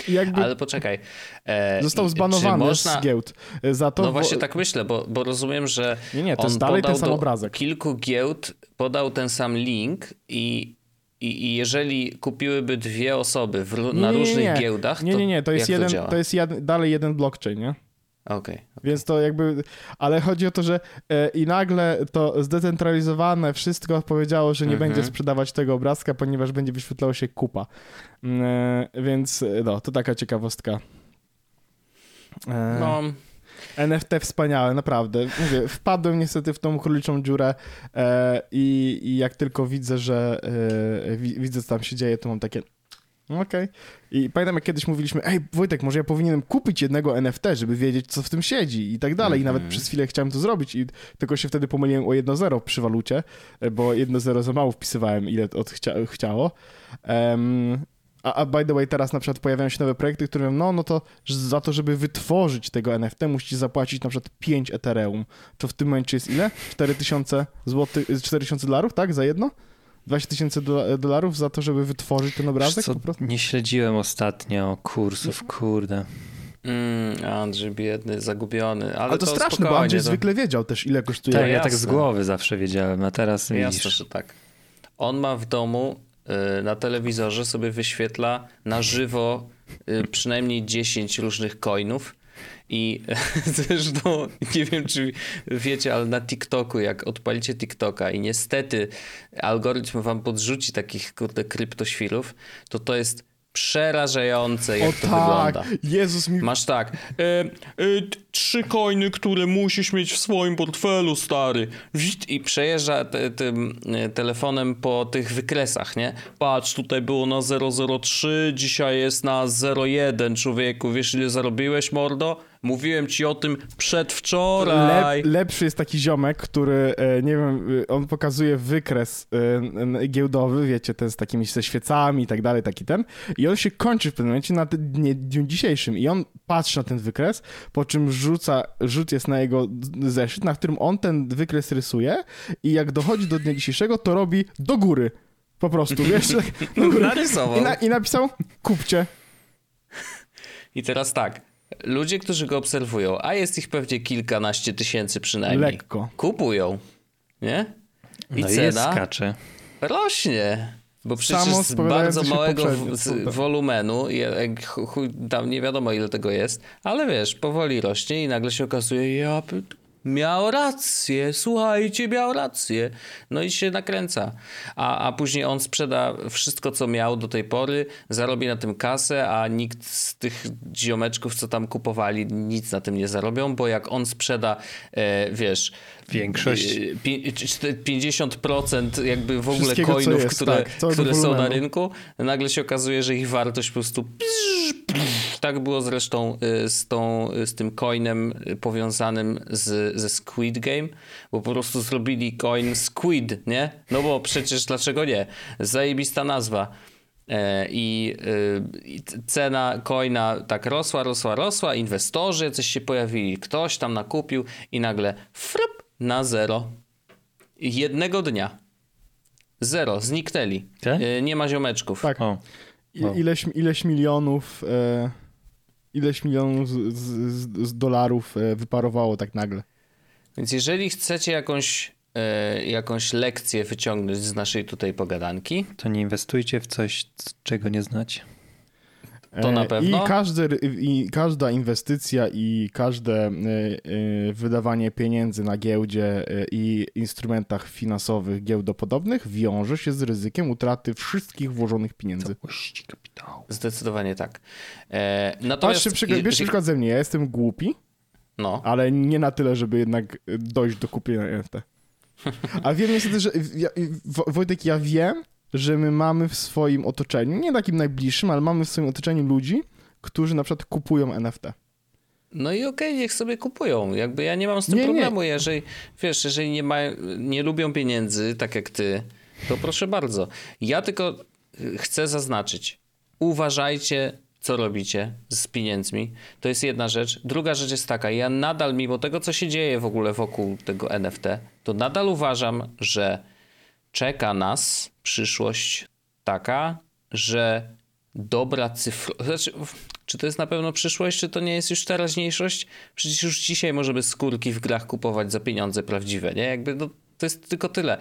S1: Jakby
S2: Ale poczekaj. E,
S1: został zbanowany
S2: można...
S1: z giełd za to.
S2: No
S1: bo-
S2: właśnie tak myślę, bo, bo rozumiem, że
S1: Nie, nie, to
S2: on
S1: jest dalej ten sam obrazek.
S2: kilku giełd, podał ten sam link i, i, jeżeli kupiłyby dwie osoby w, na
S1: nie, nie,
S2: różnych
S1: nie.
S2: giełdach,
S1: Nie, nie, nie, to jest jeden,
S2: działa?
S1: to jest jed, dalej jeden blockchain, nie?
S2: Okej.
S1: Więc to jakby, ale chodzi o to, że e, i nagle to zdecentralizowane wszystko powiedziało, że nie
S2: Mhm.
S1: będzie sprzedawać tego obrazka, ponieważ będzie wyświetlało się kupa. Mm, E, więc e, no, to taka ciekawostka. E,
S2: No,
S1: NFT wspaniałe, naprawdę. Mówię, wpadłem niestety w tą króliczą dziurę e, i, i jak tylko widzę, że e, wi, widzę, co tam się dzieje, to mam takie okej. I pamiętam, jak kiedyś mówiliśmy, ej Wojtek, może ja powinienem kupić jednego NFT, żeby wiedzieć, co w tym siedzi i tak dalej. I nawet
S2: Mhm.
S1: przez chwilę chciałem to zrobić i tylko się wtedy pomyliłem o 1.0 przy walucie, e, bo 1.0 za mało wpisywałem, ile od chcia, chciało. Em, a, a by the way, teraz na przykład pojawiają się nowe projekty, które mówią, no, no to za to, żeby wytworzyć tego NFT, musicie zapłacić na przykład 5 Ethereum. To w tym momencie jest ile? 4000 zł, 4000 dolarów, tak? Za jedno? 20 tysięcy dola- dolarów za to, żeby wytworzyć ten obrazek?
S3: Co,
S1: Po prostu?
S3: nie śledziłem ostatnio kursów, kurde.
S2: mm, Andrzej biedny, zagubiony, ale,
S1: Ale to, straszne, bo Andrzej
S2: to-
S1: zwykle wiedział też, ile kosztuje.
S3: Tak, ja tak z
S2: jasne.
S3: głowy zawsze wiedziałem, a teraz
S2: Jasne,
S3: widzisz.
S2: że tak. On ma w domu y, na telewizorze sobie wyświetla na żywo y, przynajmniej 10 różnych coinów. I zresztą nie wiem, czy wiecie, ale na TikToku, jak odpalicie TikToka i niestety algorytm wam podrzuci takich kurde kryptoświrów, to to jest przerażające, jak
S1: o
S2: to
S1: tak,
S2: wygląda.
S1: Jezus mi...
S2: Masz tak. E, e, trzy coiny, które musisz mieć w swoim portfelu, stary. I przejeżdża te, tym e, telefonem po tych wykresach, nie? Patrz, tutaj było na 003, dzisiaj jest na 01, człowieku. Wiesz, ile zarobiłeś, mordo? Mówiłem ci o tym przedwczoraj.
S1: Lep, lepszy jest taki ziomek, który, e, nie wiem, e, on pokazuje wykres e, giełdowy, wiecie, ten z takimi ze świecami i tak dalej, taki ten. I on się kończy w pewnym momencie na dnie, dniu dzisiejszym. I on patrzy na ten wykres, po czym rzuca, rzut jest na jego zeszyt, na którym on ten wykres rysuje i jak dochodzi do dnia dzisiejszego, to robi do góry. Po prostu, wiesz? tak.
S2: Narysował.
S1: I, na, I napisał, kupcie.
S2: I teraz tak. Ludzie, którzy go obserwują, a jest ich pewnie kilkanaście tysięcy przynajmniej,
S1: Lekko.
S2: kupują, nie? I
S3: No i jest
S2: cena
S3: skacze.
S2: rośnie. Bo przecież
S1: Samo
S2: z bardzo małego w- wolumenu, i chuj, tam nie wiadomo ile tego jest, ale wiesz, powoli rośnie i nagle się okazuje, ja miał rację, słuchajcie, miał rację. No i się nakręca. A, a później on sprzeda wszystko, co miał do tej pory, zarobi na tym kasę, a nikt z tych ziomeczków, co tam kupowali, nic na tym nie zarobią, bo jak on sprzeda, e, wiesz...
S3: Większość.
S2: e, pi- czte- 50% jakby w ogóle coinów,
S1: jest,
S2: które,
S1: tak,
S2: które są na rynku, nagle się okazuje, że ich wartość po prostu tak było zresztą y, z, tą, y, z tym coinem y, powiązanym z, ze Squid Game, bo po prostu zrobili coin Squid, nie? No bo przecież dlaczego nie? Zajebista nazwa. E, I, I, cena coina tak rosła, rosła, rosła, inwestorzy coś się pojawili, ktoś tam nakupił i nagle frup na zero. Jednego dnia. Zero, zniknęli.
S3: Tak?
S2: Nie ma ziomeczków.
S1: Tak.
S3: O.
S1: I, ileś, ileś milionów, e, ileś milionów z, z, z dolarów e, wyparowało tak nagle.
S2: Więc jeżeli chcecie jakąś, e, jakąś lekcję wyciągnąć z naszej tutaj pogadanki,
S3: To nie inwestujcie w coś, czego nie znacie.
S2: To na
S1: E,
S2: pewno.
S1: I, każde, I każda inwestycja i każde e, e, wydawanie pieniędzy na giełdzie i instrumentach finansowych giełdopodobnych wiąże się z ryzykiem utraty wszystkich włożonych pieniędzy.
S3: Całości kapitału.
S2: zdecydowanie tak. Natomiast...
S1: Patrzcie, przykład, bierz przykład ze mnie, ja jestem głupi,
S2: No,
S1: ale nie na tyle, żeby jednak dojść do kupienia NFT. A wiem niestety, że Wojtek, ja wiem, że my mamy w swoim otoczeniu, nie takim najbliższym, ale mamy w swoim otoczeniu ludzi, którzy na przykład kupują NFT.
S2: no i okej, niech sobie kupują. Jakby ja nie mam z tym
S1: Nie, nie.
S2: problemu. Jeżeli, wiesz, jeżeli nie, mają, nie lubią pieniędzy, tak jak ty, to proszę bardzo. Ja tylko y, chcę zaznaczyć. Uważajcie, co robicie z pieniędzmi. To jest jedna rzecz. Druga rzecz jest taka. Ja nadal, mimo tego, co się dzieje w ogóle wokół tego NFT, to nadal uważam, że czeka nas przyszłość taka, że dobra cyfrowa. Znaczy, czy to jest na pewno przyszłość, czy to nie jest już teraźniejszość? Przecież już dzisiaj możemy skórki w grach kupować za pieniądze prawdziwe, nie? Jakby no, to jest tylko tyle.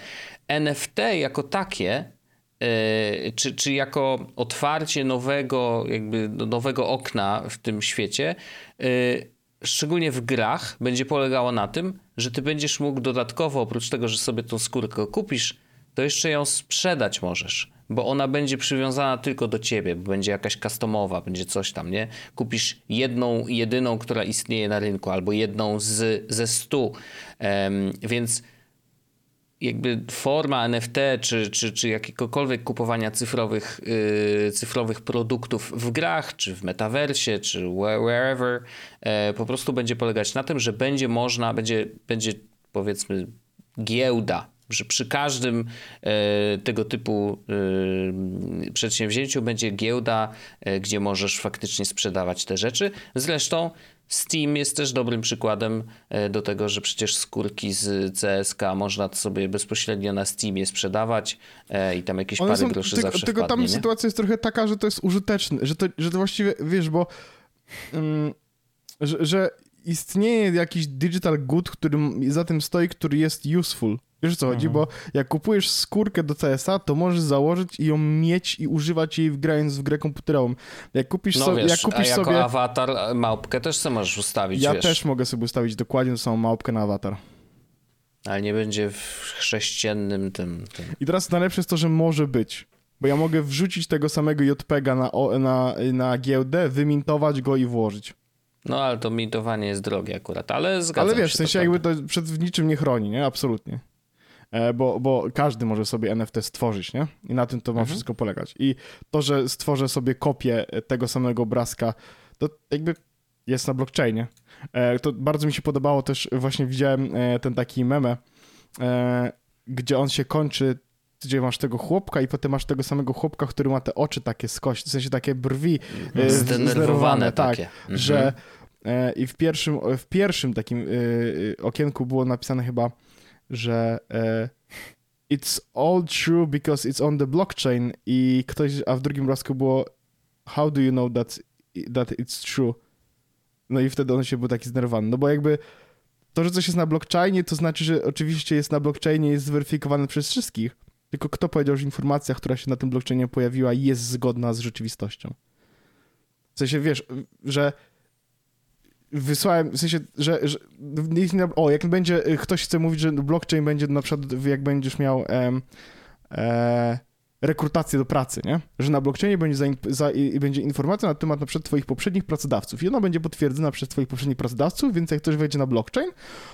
S2: NFT jako takie, yy, czy, czy jako otwarcie nowego, jakby no, nowego okna w tym świecie, yy, szczególnie w grach, będzie polegało na tym, że ty będziesz mógł dodatkowo, oprócz tego, że sobie tą skórkę kupisz, to jeszcze ją sprzedać możesz, bo ona będzie przywiązana tylko do ciebie, bo będzie jakaś customowa, będzie coś tam, nie? Kupisz jedną, jedyną, która istnieje na rynku, albo jedną z, ze stu, Em, więc jakby forma NFT, czy, czy, czy jakiegokolwiek kupowania cyfrowych, yy, cyfrowych produktów w grach, czy w metaversie, czy where- wherever, e, po prostu będzie polegać na tym, że będzie można, będzie, będzie powiedzmy giełda, że przy każdym e, tego typu e, przedsięwzięciu będzie giełda, e, gdzie możesz faktycznie sprzedawać te rzeczy. Zresztą Steam jest też dobrym przykładem do tego, że przecież skórki z CSK można sobie bezpośrednio na Steamie sprzedawać i tam jakieś
S1: One
S2: parę
S1: są,
S2: groszy
S1: tylko,
S2: zawsze
S1: tylko tam
S2: nie?
S1: sytuacja jest trochę taka, że to jest użyteczne, że to, że to właściwie, wiesz, bo mm, że, że istnieje jakiś digital good, który za tym stoi, który jest useful. Wiesz o co chodzi? Bo jak kupujesz skórkę do CSA, to możesz założyć i ją mieć i używać jej grając w grę komputerową. Jak kupisz,
S2: No
S1: sobie,
S2: wiesz,
S1: jak kupisz
S2: jako
S1: sobie...
S2: awatar e, małpkę też sobie możesz ustawić,
S1: Ja
S2: wiesz.
S1: też mogę sobie ustawić dokładnie tą samą małpkę na awatar.
S2: Ale nie będzie w chrześcijannym tym, tym.
S1: I teraz najlepsze jest to, że może być. Bo ja mogę wrzucić tego samego JPEGa na, na, na giełdę, wymintować go i włożyć.
S2: No ale to mintowanie jest drogie akurat, ale zgadzam
S1: Ale wiesz,
S2: się.
S1: w sensie
S2: to
S1: jakby to przed niczym nie chroni, nie? Absolutnie. E, bo, bo każdy może sobie NFT stworzyć, nie? I na tym to ma
S2: Mhm.
S1: wszystko polegać. I to, że stworzę sobie kopię tego samego obrazka, to jakby jest na blockchainie. E, to bardzo mi się podobało też, właśnie widziałem e, ten taki meme, e, gdzie on się kończy, gdzie masz tego chłopka i potem masz tego samego chłopka, który ma te oczy takie skoś, w sensie takie brwi e,
S2: Zdenerwowane
S1: tak,
S2: takie. Mhm.
S1: że e, i w pierwszym, w pierwszym takim e, e, okienku było napisane chyba, że e, it's all true because it's on the blockchain i ktoś, a w drugim obrazku było how do you know that, that it's true? No i wtedy on się był taki zdenerwowany, no bo jakby to, że coś jest na blockchainie, to znaczy, że oczywiście jest na blockchainie, jest zweryfikowane przez wszystkich, tylko kto powiedział, że informacja, która się na tym blockchainie pojawiła, jest zgodna z rzeczywistością? W sensie, wiesz, że wysłałem, w sensie, że, że o, jak będzie, ktoś chce mówić, że blockchain będzie na przykład, jak będziesz miał e, rekrutację do pracy, nie? Że na blockchainie będzie, za, za, i będzie informacja na temat na przykład twoich poprzednich pracodawców i ona będzie potwierdzona przez twoich poprzednich pracodawców, więc jak ktoś wejdzie na blockchain,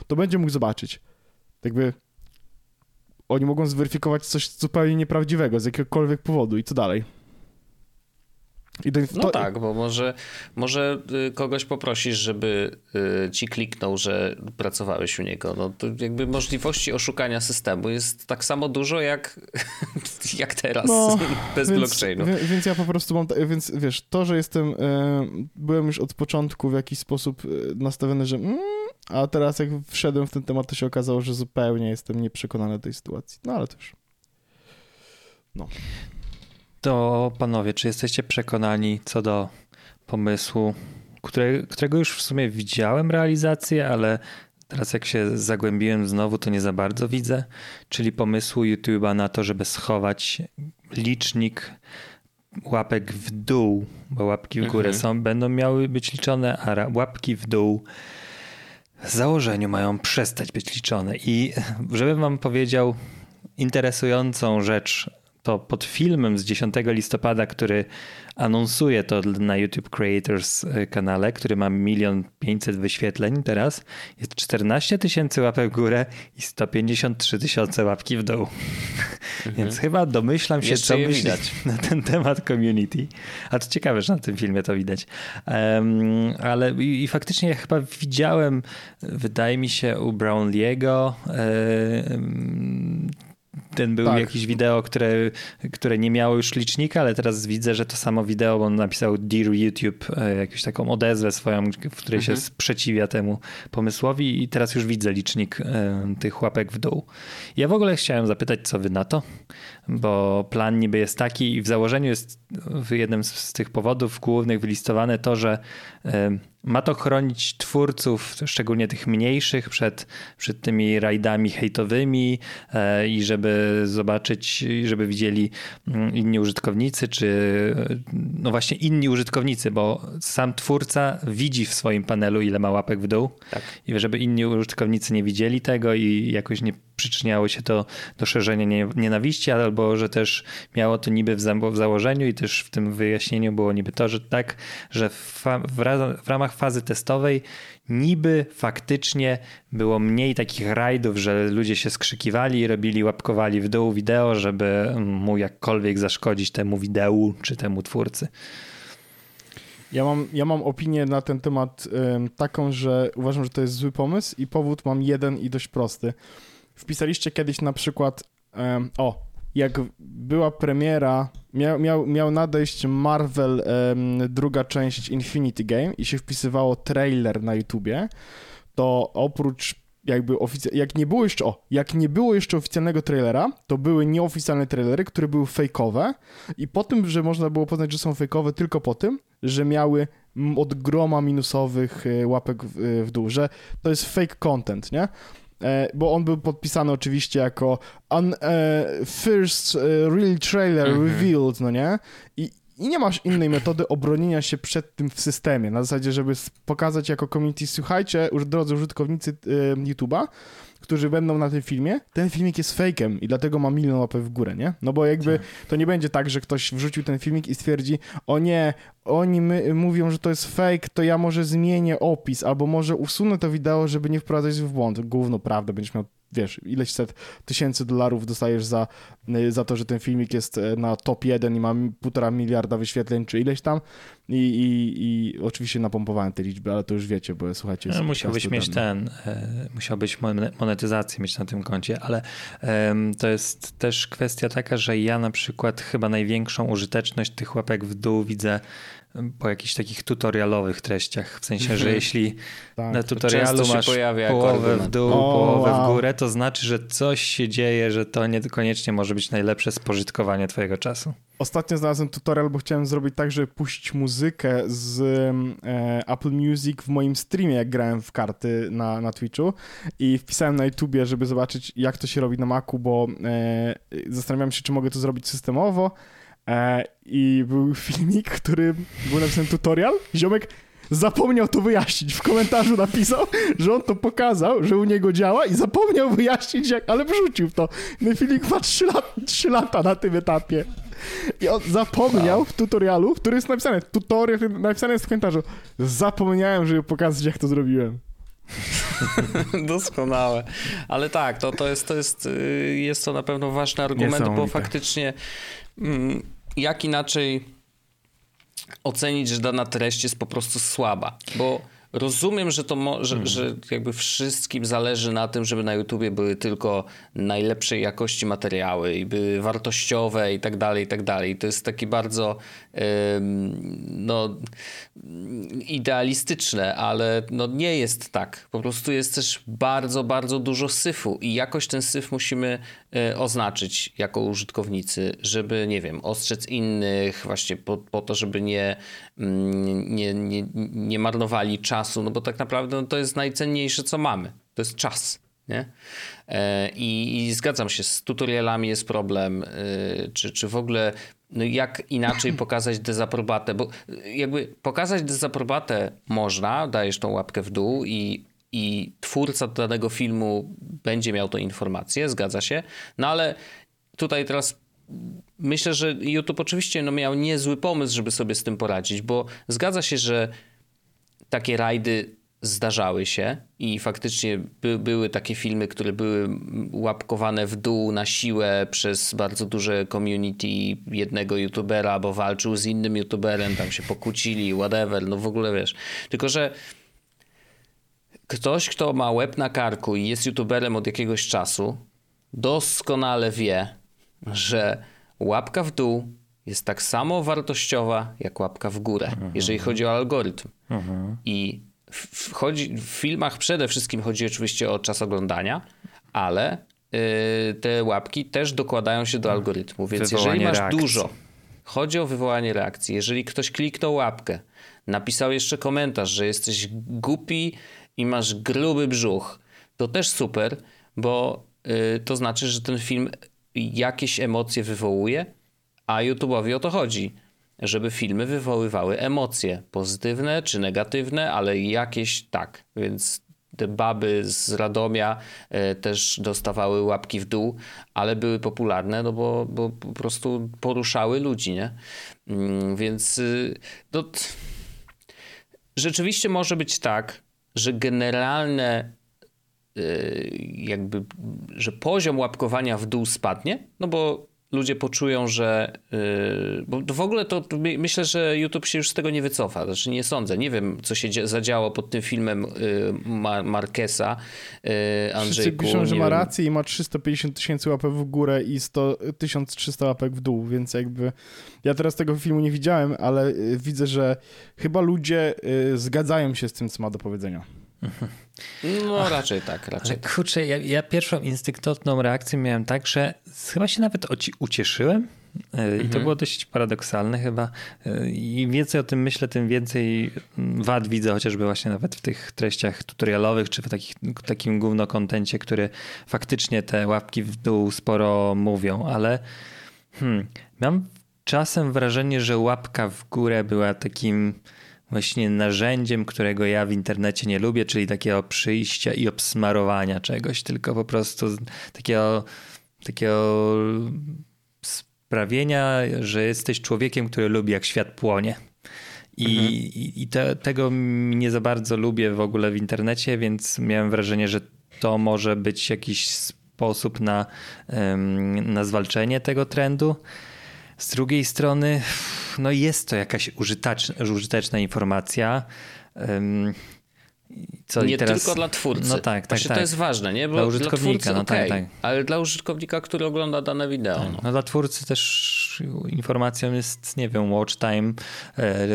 S1: to będzie mógł zobaczyć. Jakby oni mogą zweryfikować coś zupełnie nieprawdziwego z jakiegokolwiek powodu i co dalej.
S2: No tak, bo może, może y, kogoś poprosisz, żeby y, ci kliknął, że pracowałeś u niego. No to jakby możliwości oszukania systemu jest tak samo dużo jak, jak teraz no, bez
S1: więc,
S2: blockchainu.
S1: Więc ja po prostu mam, więc wiesz, to, że jestem, e, byłem już od początku w jakiś sposób nastawiony, że mm, a teraz jak wszedłem w ten temat, to się okazało, że zupełnie jestem nieprzekonany tej sytuacji. No ale już. No.
S3: To panowie, czy jesteście przekonani co do pomysłu, które, którego już w sumie widziałem realizację, ale teraz jak się zagłębiłem znowu, to nie za bardzo widzę, czyli pomysłu YouTube'a na to, żeby schować licznik łapek w dół, bo łapki w górę mhm. są, będą miały być liczone, a łapki w dół w założeniu mają przestać być liczone. I żebym wam powiedział interesującą rzecz to pod filmem z 10 listopada, który anonsuje to na YouTube Creators e, kanale, który ma milion 500 wyświetleń teraz, jest 14 tysięcy łapek w górę i 153 tysiące łapki w dół. Mhm. Więc chyba domyślam się, co myśleć na ten temat community. A to ciekawe, że na tym filmie to widać. Um, ale i, i, faktycznie ja chyba widziałem, wydaje mi się, u Brownlee'ego um, ten był tak. jakieś wideo, które, które nie miało już licznika, ale teraz widzę, że to samo wideo, bo on napisał Dear YouTube, e, jakąś taką odezwę swoją, w której mhm. się sprzeciwia temu pomysłowi i teraz już widzę licznik e, tych łapek w dół. Ja w ogóle chciałem zapytać, co wy na to, bo plan niby jest taki i w założeniu jest w jednym z tych powodów głównych wylistowane to, że e, ma to chronić twórców, szczególnie tych mniejszych, przed, przed tymi rajdami hejtowymi i żeby zobaczyć, żeby widzieli mm, inni użytkownicy, czy no właśnie inni użytkownicy, bo sam twórca widzi w swoim panelu, ile ma łapek w dół tak. i żeby inni użytkownicy nie widzieli tego i jakoś nie przyczyniało się to do szerzenia nienawiści, albo że też miało to niby w, w założeniu i też w tym wyjaśnieniu było niby to, że tak, że w, w ramach fazy testowej niby faktycznie było mniej takich rajdów, że ludzie się skrzykiwali robili, łapkowali w dół wideo, żeby mu jakkolwiek zaszkodzić temu wideo czy temu twórcy.
S1: Ja mam, ja mam opinię na ten temat taką, że uważam, że to jest zły pomysł i powód mam jeden i dość prosty. Wpisaliście kiedyś na przykład, o, jak była premiera, miał, miał, miał nadejść Marvel druga część Infinity Game i się wpisywało trailer na YouTubie, to oprócz jakby ofic- jak nie było jeszcze, o, jak nie było jeszcze oficjalnego trailera, to były nieoficjalne trailery, które były fejkowe i po tym, że można było poznać, że są fejkowe tylko po tym, że miały od groma minusowych e, łapek w, w dół, że to jest fake content, nie? E, bo on był podpisany oczywiście jako un, e, first e, real trailer -hmm. revealed, no nie? I, i nie masz innej metody obronienia się przed tym w systemie, na zasadzie, żeby pokazać jako community, słuchajcie, drodzy użytkownicy YouTube'a, którzy będą na tym filmie, ten filmik jest fejkiem i dlatego ma milion łapek w górę, nie? No bo jakby tak. to nie będzie tak, że ktoś wrzucił ten filmik i stwierdzi, o nie, oni my, mówią, że to jest fake, to ja może zmienię opis, albo może usunę to wideo, żeby nie wprowadzać w błąd. Gówno, prawda, będziesz miał wiesz, ileś set tysięcy dolarów dostajesz za, y, za to, że ten filmik jest e, na top 1 i ma półtora miliarda wyświetleń, czy ileś tam. I, i, i oczywiście napompowałem te liczby, ale to już wiecie, bo słuchajcie...
S3: No, musiałbyś mieć ten, e, musiałbyś monetyzację mieć na tym koncie, ale e, to jest też kwestia taka, że ja na przykład chyba największą użyteczność tych łapek w dół widzę po jakichś takich tutorialowych treściach. W sensie, że jeśli tak, na tutorialu masz połowę w dół, o, połowę wow. w górę, to znaczy, że coś się dzieje, że to niekoniecznie może być najlepsze spożytkowanie twojego czasu.
S1: Ostatnio znalazłem tutorial, bo chciałem zrobić tak, żeby puścić muzykę z e, Apple Music w moim streamie, jak grałem w karty na, na Twitchu i wpisałem na YouTubie, żeby zobaczyć, jak to się robi na Macu, bo e, zastanawiałem się, czy mogę to zrobić systemowo, I był filmik, który był napisany tutorial. Ziomek zapomniał to wyjaśnić. W komentarzu napisał, że on to pokazał, że u niego działa i zapomniał wyjaśnić, jak, ale wrzucił to. Ten filmik ma 3, lat, 3 lata na tym etapie. I on zapomniał w tutorialu, który jest napisany, tutorial napisany jest w komentarzu. Zapomniałem, żeby pokazać, jak to zrobiłem.
S2: Doskonałe. Ale tak, to, to, jest, to jest, y, jest to na pewno ważny argument, bo faktycznie mm, jak inaczej ocenić, że dana treść jest po prostu słaba, bo rozumiem, że to mo- że, że jakby wszystkim zależy na tym, żeby na YouTubie były tylko najlepszej jakości materiały i były wartościowe i tak dalej, i tak dalej. To jest taki bardzo no idealistyczne, ale no nie jest tak. Po prostu jest też bardzo, bardzo dużo syfu i jakoś ten syf musimy y, oznaczyć jako użytkownicy, żeby, nie wiem, ostrzec innych właśnie po, po to, żeby nie, nie, nie, nie marnowali czasu, no bo tak naprawdę no, to jest najcenniejsze, co mamy. To jest czas. Nie? E, I, I zgadzam się, z tutorialami jest problem, y, czy, czy w ogóle no jak inaczej pokazać dezaprobatę, bo jakby pokazać dezaprobatę można, dajesz tą łapkę w dół i, i twórca danego filmu będzie miał tą informację, zgadza się, no ale tutaj teraz myślę, że YouTube oczywiście no miał niezły pomysł, żeby sobie z tym poradzić, bo zgadza się, że takie rajdy zdarzały się i faktycznie by, były takie filmy, które były łapkowane w dół na siłę przez bardzo duże community jednego youtubera, bo walczył z innym youtuberem, tam się pokłócili, whatever, no w ogóle wiesz. Tylko, że ktoś, kto ma łeb na karku i jest youtuberem od jakiegoś czasu, doskonale wie, że łapka w dół jest tak samo wartościowa jak łapka w górę, jeżeli chodzi o algorytm. I w, chodzi, w filmach przede wszystkim chodzi oczywiście o czas oglądania, ale y, te łapki też dokładają się do algorytmu. Więc
S3: Wywołanie
S2: jeżeli masz
S3: reakcji.
S2: dużo, chodzi o wywołanie reakcji. Jeżeli ktoś kliknął łapkę, napisał jeszcze komentarz, że jesteś głupi i masz gruby brzuch, to też super, bo y, to znaczy, że ten film jakieś emocje wywołuje, a YouTube'owi o to chodzi, żeby filmy wywoływały emocje, pozytywne czy negatywne, ale jakieś tak. Więc te baby z Radomia e, też dostawały łapki w dół, ale były popularne, no bo, bo po prostu poruszały ludzi, nie? Mm, Więc y, no, rzeczywiście może być tak, że generalne jakby, że poziom łapkowania w dół spadnie, no bo ludzie poczują, że. Yy, bo w ogóle to my- myślę, że YouTube się już z tego nie wycofa. Znaczy nie sądzę. Nie wiem, co się dzia- zadziało pod tym filmem yy, Mar- Marquesa, yy,
S1: Wszyscy
S2: Andrzejku.
S1: piszą, że ma
S2: wiem.
S1: rację i ma 350 tysięcy łapek w górę i 100, 1300 łapek w dół, więc jakby ja teraz tego filmu nie widziałem, ale y, widzę, że chyba ludzie y, zgadzają się z tym, co ma do powiedzenia.
S2: No raczej tak, raczej.
S3: Ale kurczę, ja, ja pierwszą instynktowną reakcję miałem tak, że chyba się nawet ucieszyłem. E, I to było dość paradoksalne chyba. E, Im więcej o tym myślę, tym więcej mm, wad widzę, chociażby właśnie nawet w tych treściach tutorialowych, czy w takich, takim głównokontencie, który faktycznie te łapki w dół sporo mówią, ale hmm, mam czasem wrażenie, że łapka w górę była takim właśnie narzędziem, którego ja w internecie nie lubię, czyli takiego przyjścia i obsmarowania czegoś, tylko po prostu takiego, takiego sprawienia, że jesteś człowiekiem, który lubi jak świat płonie. I, i, i te, tego nie za bardzo lubię w ogóle w internecie, więc miałem wrażenie, że to może być jakiś sposób na, na zwalczenie tego trendu. Z drugiej strony, no jest to jakaś użyteczna, informacja. Co
S2: nie
S3: teraz...
S2: tylko dla twórcy.
S3: No tak, tak, tak.
S2: to jest ważne, nie? Bo
S3: Dla użytkownika,
S2: twórcy,
S3: no tak,
S2: okej,
S3: tak.
S2: Ale dla użytkownika, który ogląda dane wideo. No.
S3: No dla twórcy też informacją jest, nie wiem, watch time, e,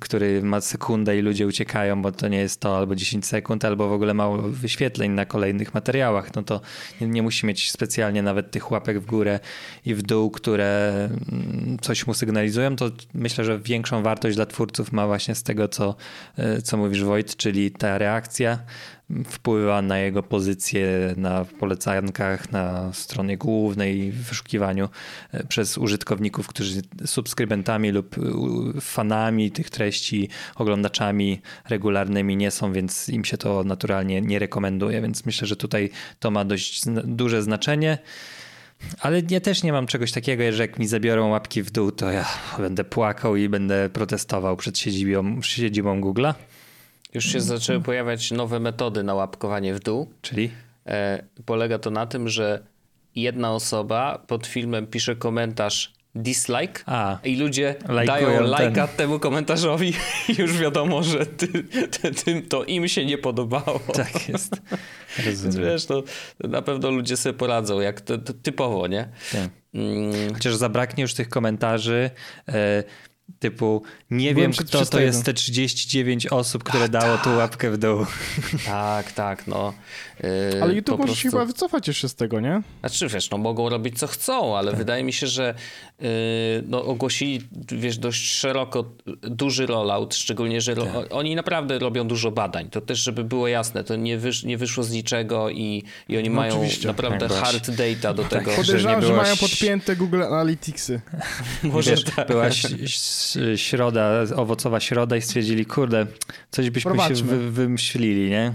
S3: który ma sekundę i ludzie uciekają, bo to nie jest to albo 10 sekund, albo w ogóle mało wyświetleń na kolejnych materiałach. No to nie, nie musi mieć specjalnie nawet tych łapek w górę i w dół, które mm, coś mu sygnalizują. To myślę, że większą wartość dla twórców ma właśnie z tego, co, e, co mówisz Wojt, czyli ta reakcja wpływa na jego pozycję na polecankach, na stronie głównej, w wyszukiwaniu e, przez użytkowników, którzy subskrybentami lub u- fanami tych treści, oglądaczami regularnymi nie są, więc im się to naturalnie nie rekomenduje, więc myślę, że tutaj to ma dość duże znaczenie. Ale ja też nie mam czegoś takiego, że jak mi zabiorą łapki w dół, to ja będę płakał i będę protestował przed siedzibą, siedzibą Google'a.
S2: Już się zaczęły pojawiać nowe metody na łapkowanie w dół.
S3: Czyli
S2: E, polega to na tym, że jedna osoba pod filmem pisze komentarz dislike
S3: A,
S2: i ludzie dają
S3: ten.
S2: lajka temu komentarzowi i już wiadomo, że ty, ty, tym to im się nie podobało.
S3: tak jest. Rozumiem.
S2: wiesz, to na pewno ludzie sobie poradzą, jak to, to typowo, nie?
S3: Tak.
S2: Mm,
S3: Chociaż zabraknie już tych komentarzy e, typu nie
S1: Byłem
S3: wiem kto to
S1: 301.
S3: jest te 39 osób, które dało tu łapkę w dół.
S2: tak, tak, no. Yy,
S1: Ale YouTube
S2: po
S1: może się
S2: prostu-
S1: chyba wycofać jeszcze z tego, nie?
S2: Znaczy, wiesz, no mogą robić co chcą, ale
S3: Tak.
S2: wydaje mi się, że yy, no, ogłosili, wiesz, dość szeroko duży rollout, szczególnie, że ro-
S3: Tak.
S2: oni naprawdę robią dużo badań. To też, żeby było jasne, to nie, wysz, nie wyszło z niczego i, i oni
S1: No
S2: mają
S1: oczywiście.
S2: naprawdę
S3: Tak, byłaś-
S2: hard data do tego.
S3: że
S1: Podejrzewam,
S3: nie
S1: że mają
S3: byłaś-
S1: podpięte Google Analyticsy.
S2: Może
S3: Wiesz,
S2: tak.
S3: była ś- ś- środa, owocowa środa i stwierdzili, kurde, coś byśmy się wy, wymyślili, nie?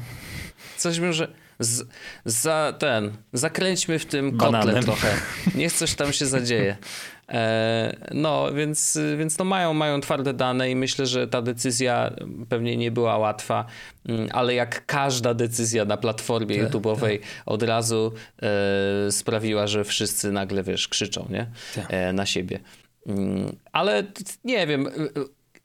S2: Coś bym, że z, za ten, zakręćmy w tym
S3: Bananem.
S2: kotle trochę. Niech coś tam się zadzieje. E, no, więc, więc no mają, mają twarde dane i myślę, że ta decyzja pewnie nie była łatwa, mm, ale jak każda decyzja na platformie
S3: Tak,
S2: YouTube'owej od razu e, sprawiła, że wszyscy nagle, wiesz, krzyczą, nie?
S3: Tak.
S2: E, na siebie. Mm, ale nie wiem, y, y,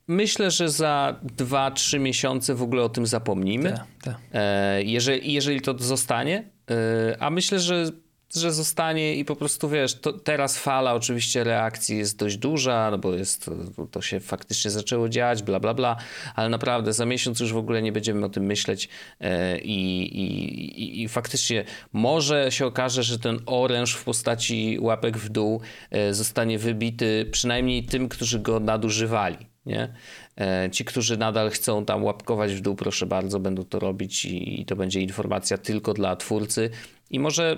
S2: myślę, że za 2-3 miesiące w ogóle o tym zapomnimy.
S3: Tak, tak.
S2: E, jeżeli, jeżeli to zostanie, e, a myślę, że, że zostanie i po prostu wiesz, to, teraz fala oczywiście reakcji jest dość duża, no bo jest, to, się faktycznie zaczęło dziać, bla, bla, bla, ale naprawdę za miesiąc już w ogóle nie będziemy o tym myśleć e, i, i, i, i faktycznie może się okaże, że ten oręż w postaci łapek w dół e, zostanie wybity przynajmniej tym, którzy go nadużywali. Nie? E, Ci, którzy nadal chcą tam łapkować w dół, proszę bardzo, będą to robić i, i to będzie informacja tylko dla twórcy. I może,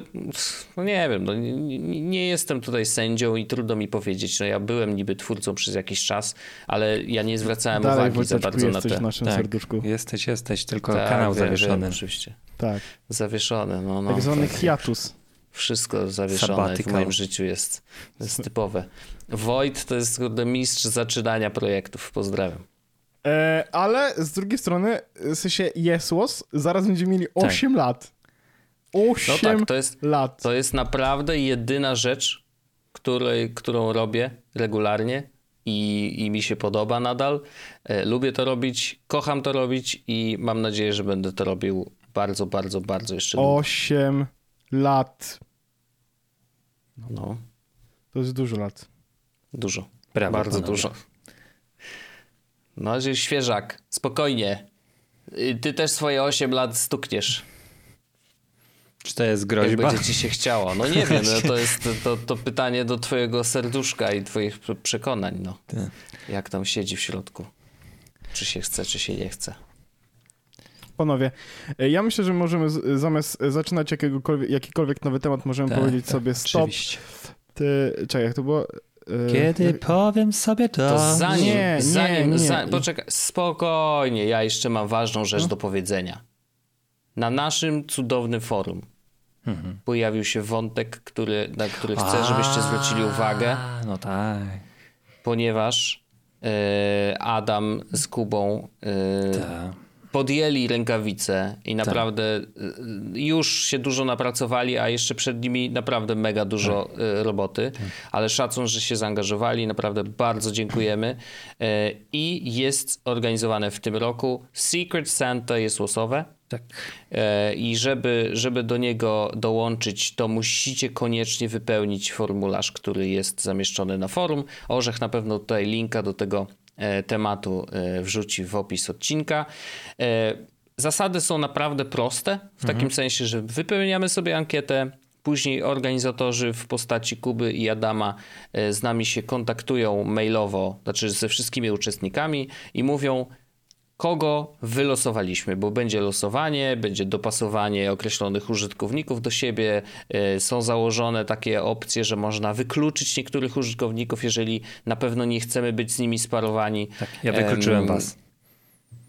S2: no nie wiem, no nie, nie- jestem tutaj sędzią i trudno mi powiedzieć. No ja byłem niby twórcą przez jakiś czas, ale ja nie zwracałem
S1: Dalej,
S2: uwagi za bardzo na
S1: jesteś
S2: te...
S1: w naszym
S3: Tak,
S1: serduszku.
S3: jesteś, jesteś, tylko
S2: Tak,
S3: kanał zawieszony.
S2: Wiem, oczywiście.
S1: Tak.
S2: Zawieszony, no, no.
S1: Tak zwany
S2: tak.
S1: hiatus.
S2: Wszystko zawieszone w moim życiu jest, jest typowe. Wojt to jest kurde mistrz zaczynania projektów. Pozdrawiam.
S1: E, ale z drugiej strony, w sensie Jesłos zaraz będziemy mieli 8 lat. 8
S2: No tak, to jest,
S1: lat.
S2: to jest naprawdę jedyna rzecz, której, którą robię regularnie i, i mi się podoba nadal. E, lubię to robić, kocham to robić i mam nadzieję, że będę to robił bardzo, bardzo, bardzo jeszcze długo.
S1: 8 lat.
S2: No,
S1: To jest dużo lat.
S2: dużo.
S3: Brawo,
S2: bardzo
S3: panowie.
S2: dużo. No, że świeżak, spokojnie. Y, Ty też swoje 8 lat stukniesz.
S3: Czy to jest
S2: Jak
S3: groźba?
S2: będzie ci się chciało. No nie wiem, no to jest to, to pytanie do twojego serduszka i twoich prze- przekonań, no.
S3: Tak.
S2: Jak tam siedzi w środku. Czy się chce, czy się nie chce.
S1: Panowie, e, ja myślę, że możemy z, zamiast e, zaczynać jakiegokolwiek, jakikolwiek nowy temat, możemy
S3: Tak,
S1: powiedzieć
S3: tak,
S1: sobie stop.
S3: Oczywiście.
S1: Ty, czekaj, jak to było? E,
S3: Kiedy powiem sobie to...
S2: To zanim,
S1: nie, nie,
S2: zanim,
S1: nie.
S2: za- poczekaj, spokojnie, ja jeszcze mam ważną rzecz
S1: No.
S2: do powiedzenia. Na naszym cudownym forum
S3: Mhm.
S2: pojawił się wątek, który, na który chcę, żebyście zwrócili uwagę.
S3: A, No tak.
S2: ponieważ Adam z Kubą
S3: tak.
S2: Podjęli rękawice i naprawdę e, już się dużo napracowali, a jeszcze przed nimi naprawdę mega dużo e, roboty, ale szacun, że się zaangażowali, naprawdę bardzo dziękujemy. E, I jest organizowane w tym roku Secret Santa jest losowe.
S3: Tak.
S2: E, I żeby, żeby do niego dołączyć, to musicie koniecznie wypełnić formularz, który jest zamieszczony na forum. Orzech na pewno tutaj linka do tego tematu e, wrzuci w opis odcinka. E, Zasady są naprawdę proste, w takim sensie, że wypełniamy sobie ankietę. Później organizatorzy w postaci Kuby i Adama e, z nami się kontaktują mailowo, znaczy ze wszystkimi uczestnikami i mówią, kogo wylosowaliśmy, bo będzie losowanie, będzie dopasowanie określonych użytkowników do siebie. e, Są założone takie opcje, że można wykluczyć niektórych użytkowników, jeżeli na pewno nie chcemy być z nimi sparowani.
S3: tak. Ja wykluczyłem
S2: Em,
S3: was.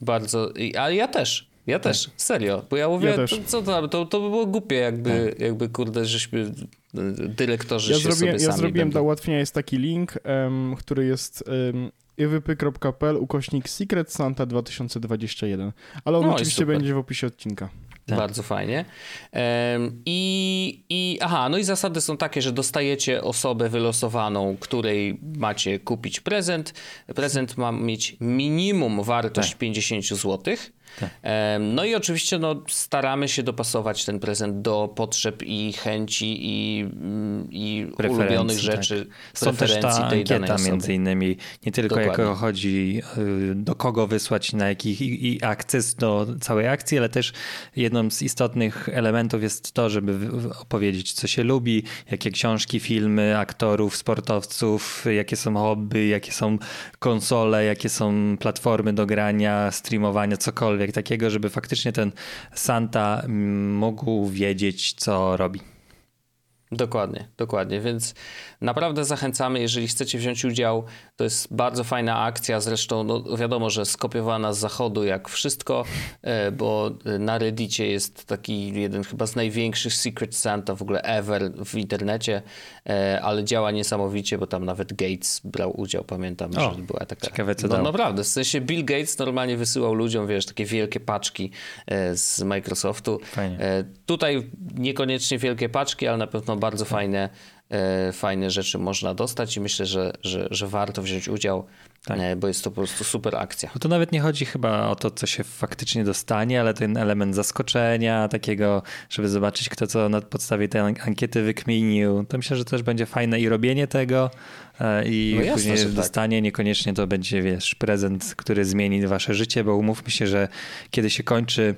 S2: Bardzo, ale ja też. Ja też, serio, bo ja mówię,
S1: Ja.
S2: To, co to, to, to by było głupie, jakby, jakby kurde, żeśmy e, dyrektorzy
S1: Ja,
S2: się
S1: zrobiłem,
S2: sobie
S1: ja zrobiłem
S2: będą.
S1: dla ułatwienia jest taki link, em, który jest um, iwypy.pl ukośnik Secret Santa 2021. Ale on
S2: No
S1: oczywiście będzie w opisie odcinka.
S2: Tak. Bardzo fajnie. I, I aha, no i zasady są takie, że dostajecie osobę wylosowaną, której macie kupić prezent. Prezent ma mieć minimum wartość tak. 50 złotych. Tak. No i oczywiście no, staramy się dopasować ten prezent do potrzeb i chęci i, mm, i ulubionych rzeczy,
S3: tak. preferencji ta tej danej osoby. między innymi, nie tylko Dokładnie. jako chodzi y, do kogo wysłać, na jakich i, i akces do całej akcji, ale też jedną z istotnych elementów jest to, żeby opowiedzieć, co się lubi, jakie książki, filmy, aktorów, sportowców, jakie są hobby, jakie są konsole, jakie są platformy do grania, streamowania, cokolwiek cokolwiek takiego, żeby faktycznie ten Santa mm, mógł wiedzieć, co robi.
S2: Dokładnie, dokładnie. Więc naprawdę zachęcamy, jeżeli chcecie wziąć udział. To jest bardzo fajna akcja. Zresztą no, wiadomo, że skopiowana z zachodu jak wszystko, e, bo na Reddicie jest taki jeden chyba z największych Secret Santa w ogóle ever w internecie, e, ale działa niesamowicie, bo tam nawet Gates brał udział, pamiętam, o, że była taka...
S3: Ciekawe co
S2: No naprawdę, w sensie Bill Gates normalnie wysyłał ludziom, wiesz, takie wielkie paczki e, z Microsoftu. Fajnie. Tutaj niekoniecznie wielkie paczki, ale na pewno bardzo fajne, e, fajne rzeczy można dostać i myślę, że, że, że warto wziąć udział, tak. E, bo jest to po prostu super akcja.
S3: Bo to nawet nie chodzi chyba o to, co się faktycznie dostanie, ale ten element zaskoczenia, takiego, żeby zobaczyć, kto co na podstawie tej ankiety wykminił. To myślę, że też będzie fajne i robienie tego, e, i no jasne, później tak. dostanie. Tak. Niekoniecznie to będzie, wiesz, prezent, który zmieni wasze życie, bo umówmy się, że kiedy się kończy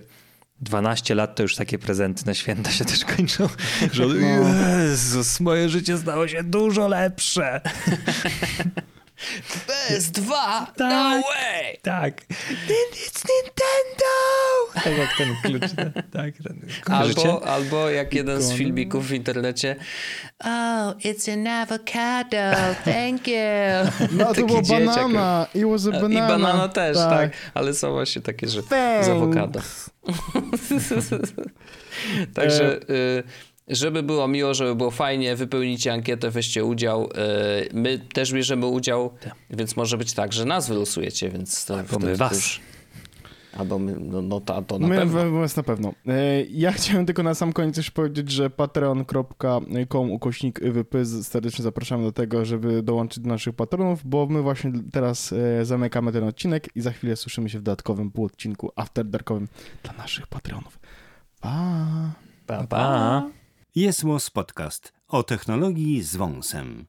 S3: 12 lat to już takie prezenty na święta się też kończą, że no. Jezus, moje życie stało się dużo lepsze.
S2: PS2! Tak, no way!
S3: Tak. It's Nintendo! Tak jak ten klucz. Tak, ten.
S2: Albo, albo jak jeden z filmików w internecie Oh, it's an avocado, thank you.
S1: No to było banana. It was a banana.
S2: I banana też, tak. tak. Ale są właśnie takie, że Thanks. z awokado. Także... Y żeby było miło, żeby było fajnie, wypełnicie ankietę, weźcie udział. Y, my też bierzemy udział, tak. więc może być tak, że nas wylosujecie, więc
S3: to Albo my was. Już...
S2: Albo my, no, no to, to na
S1: my,
S2: pewno.
S1: My, na pewno. E, ja chciałem tylko na sam koniec też powiedzieć, że patreon.com ukośnik wypy serdecznie zapraszamy do tego, żeby dołączyć do naszych patronów, bo my właśnie teraz e, zamykamy ten odcinek i za chwilę słyszymy się w dodatkowym półodcinku After Darkowym dla naszych patronów. Pa!
S3: Pa, pa.
S4: Jest Podcast o technologii z wąsem.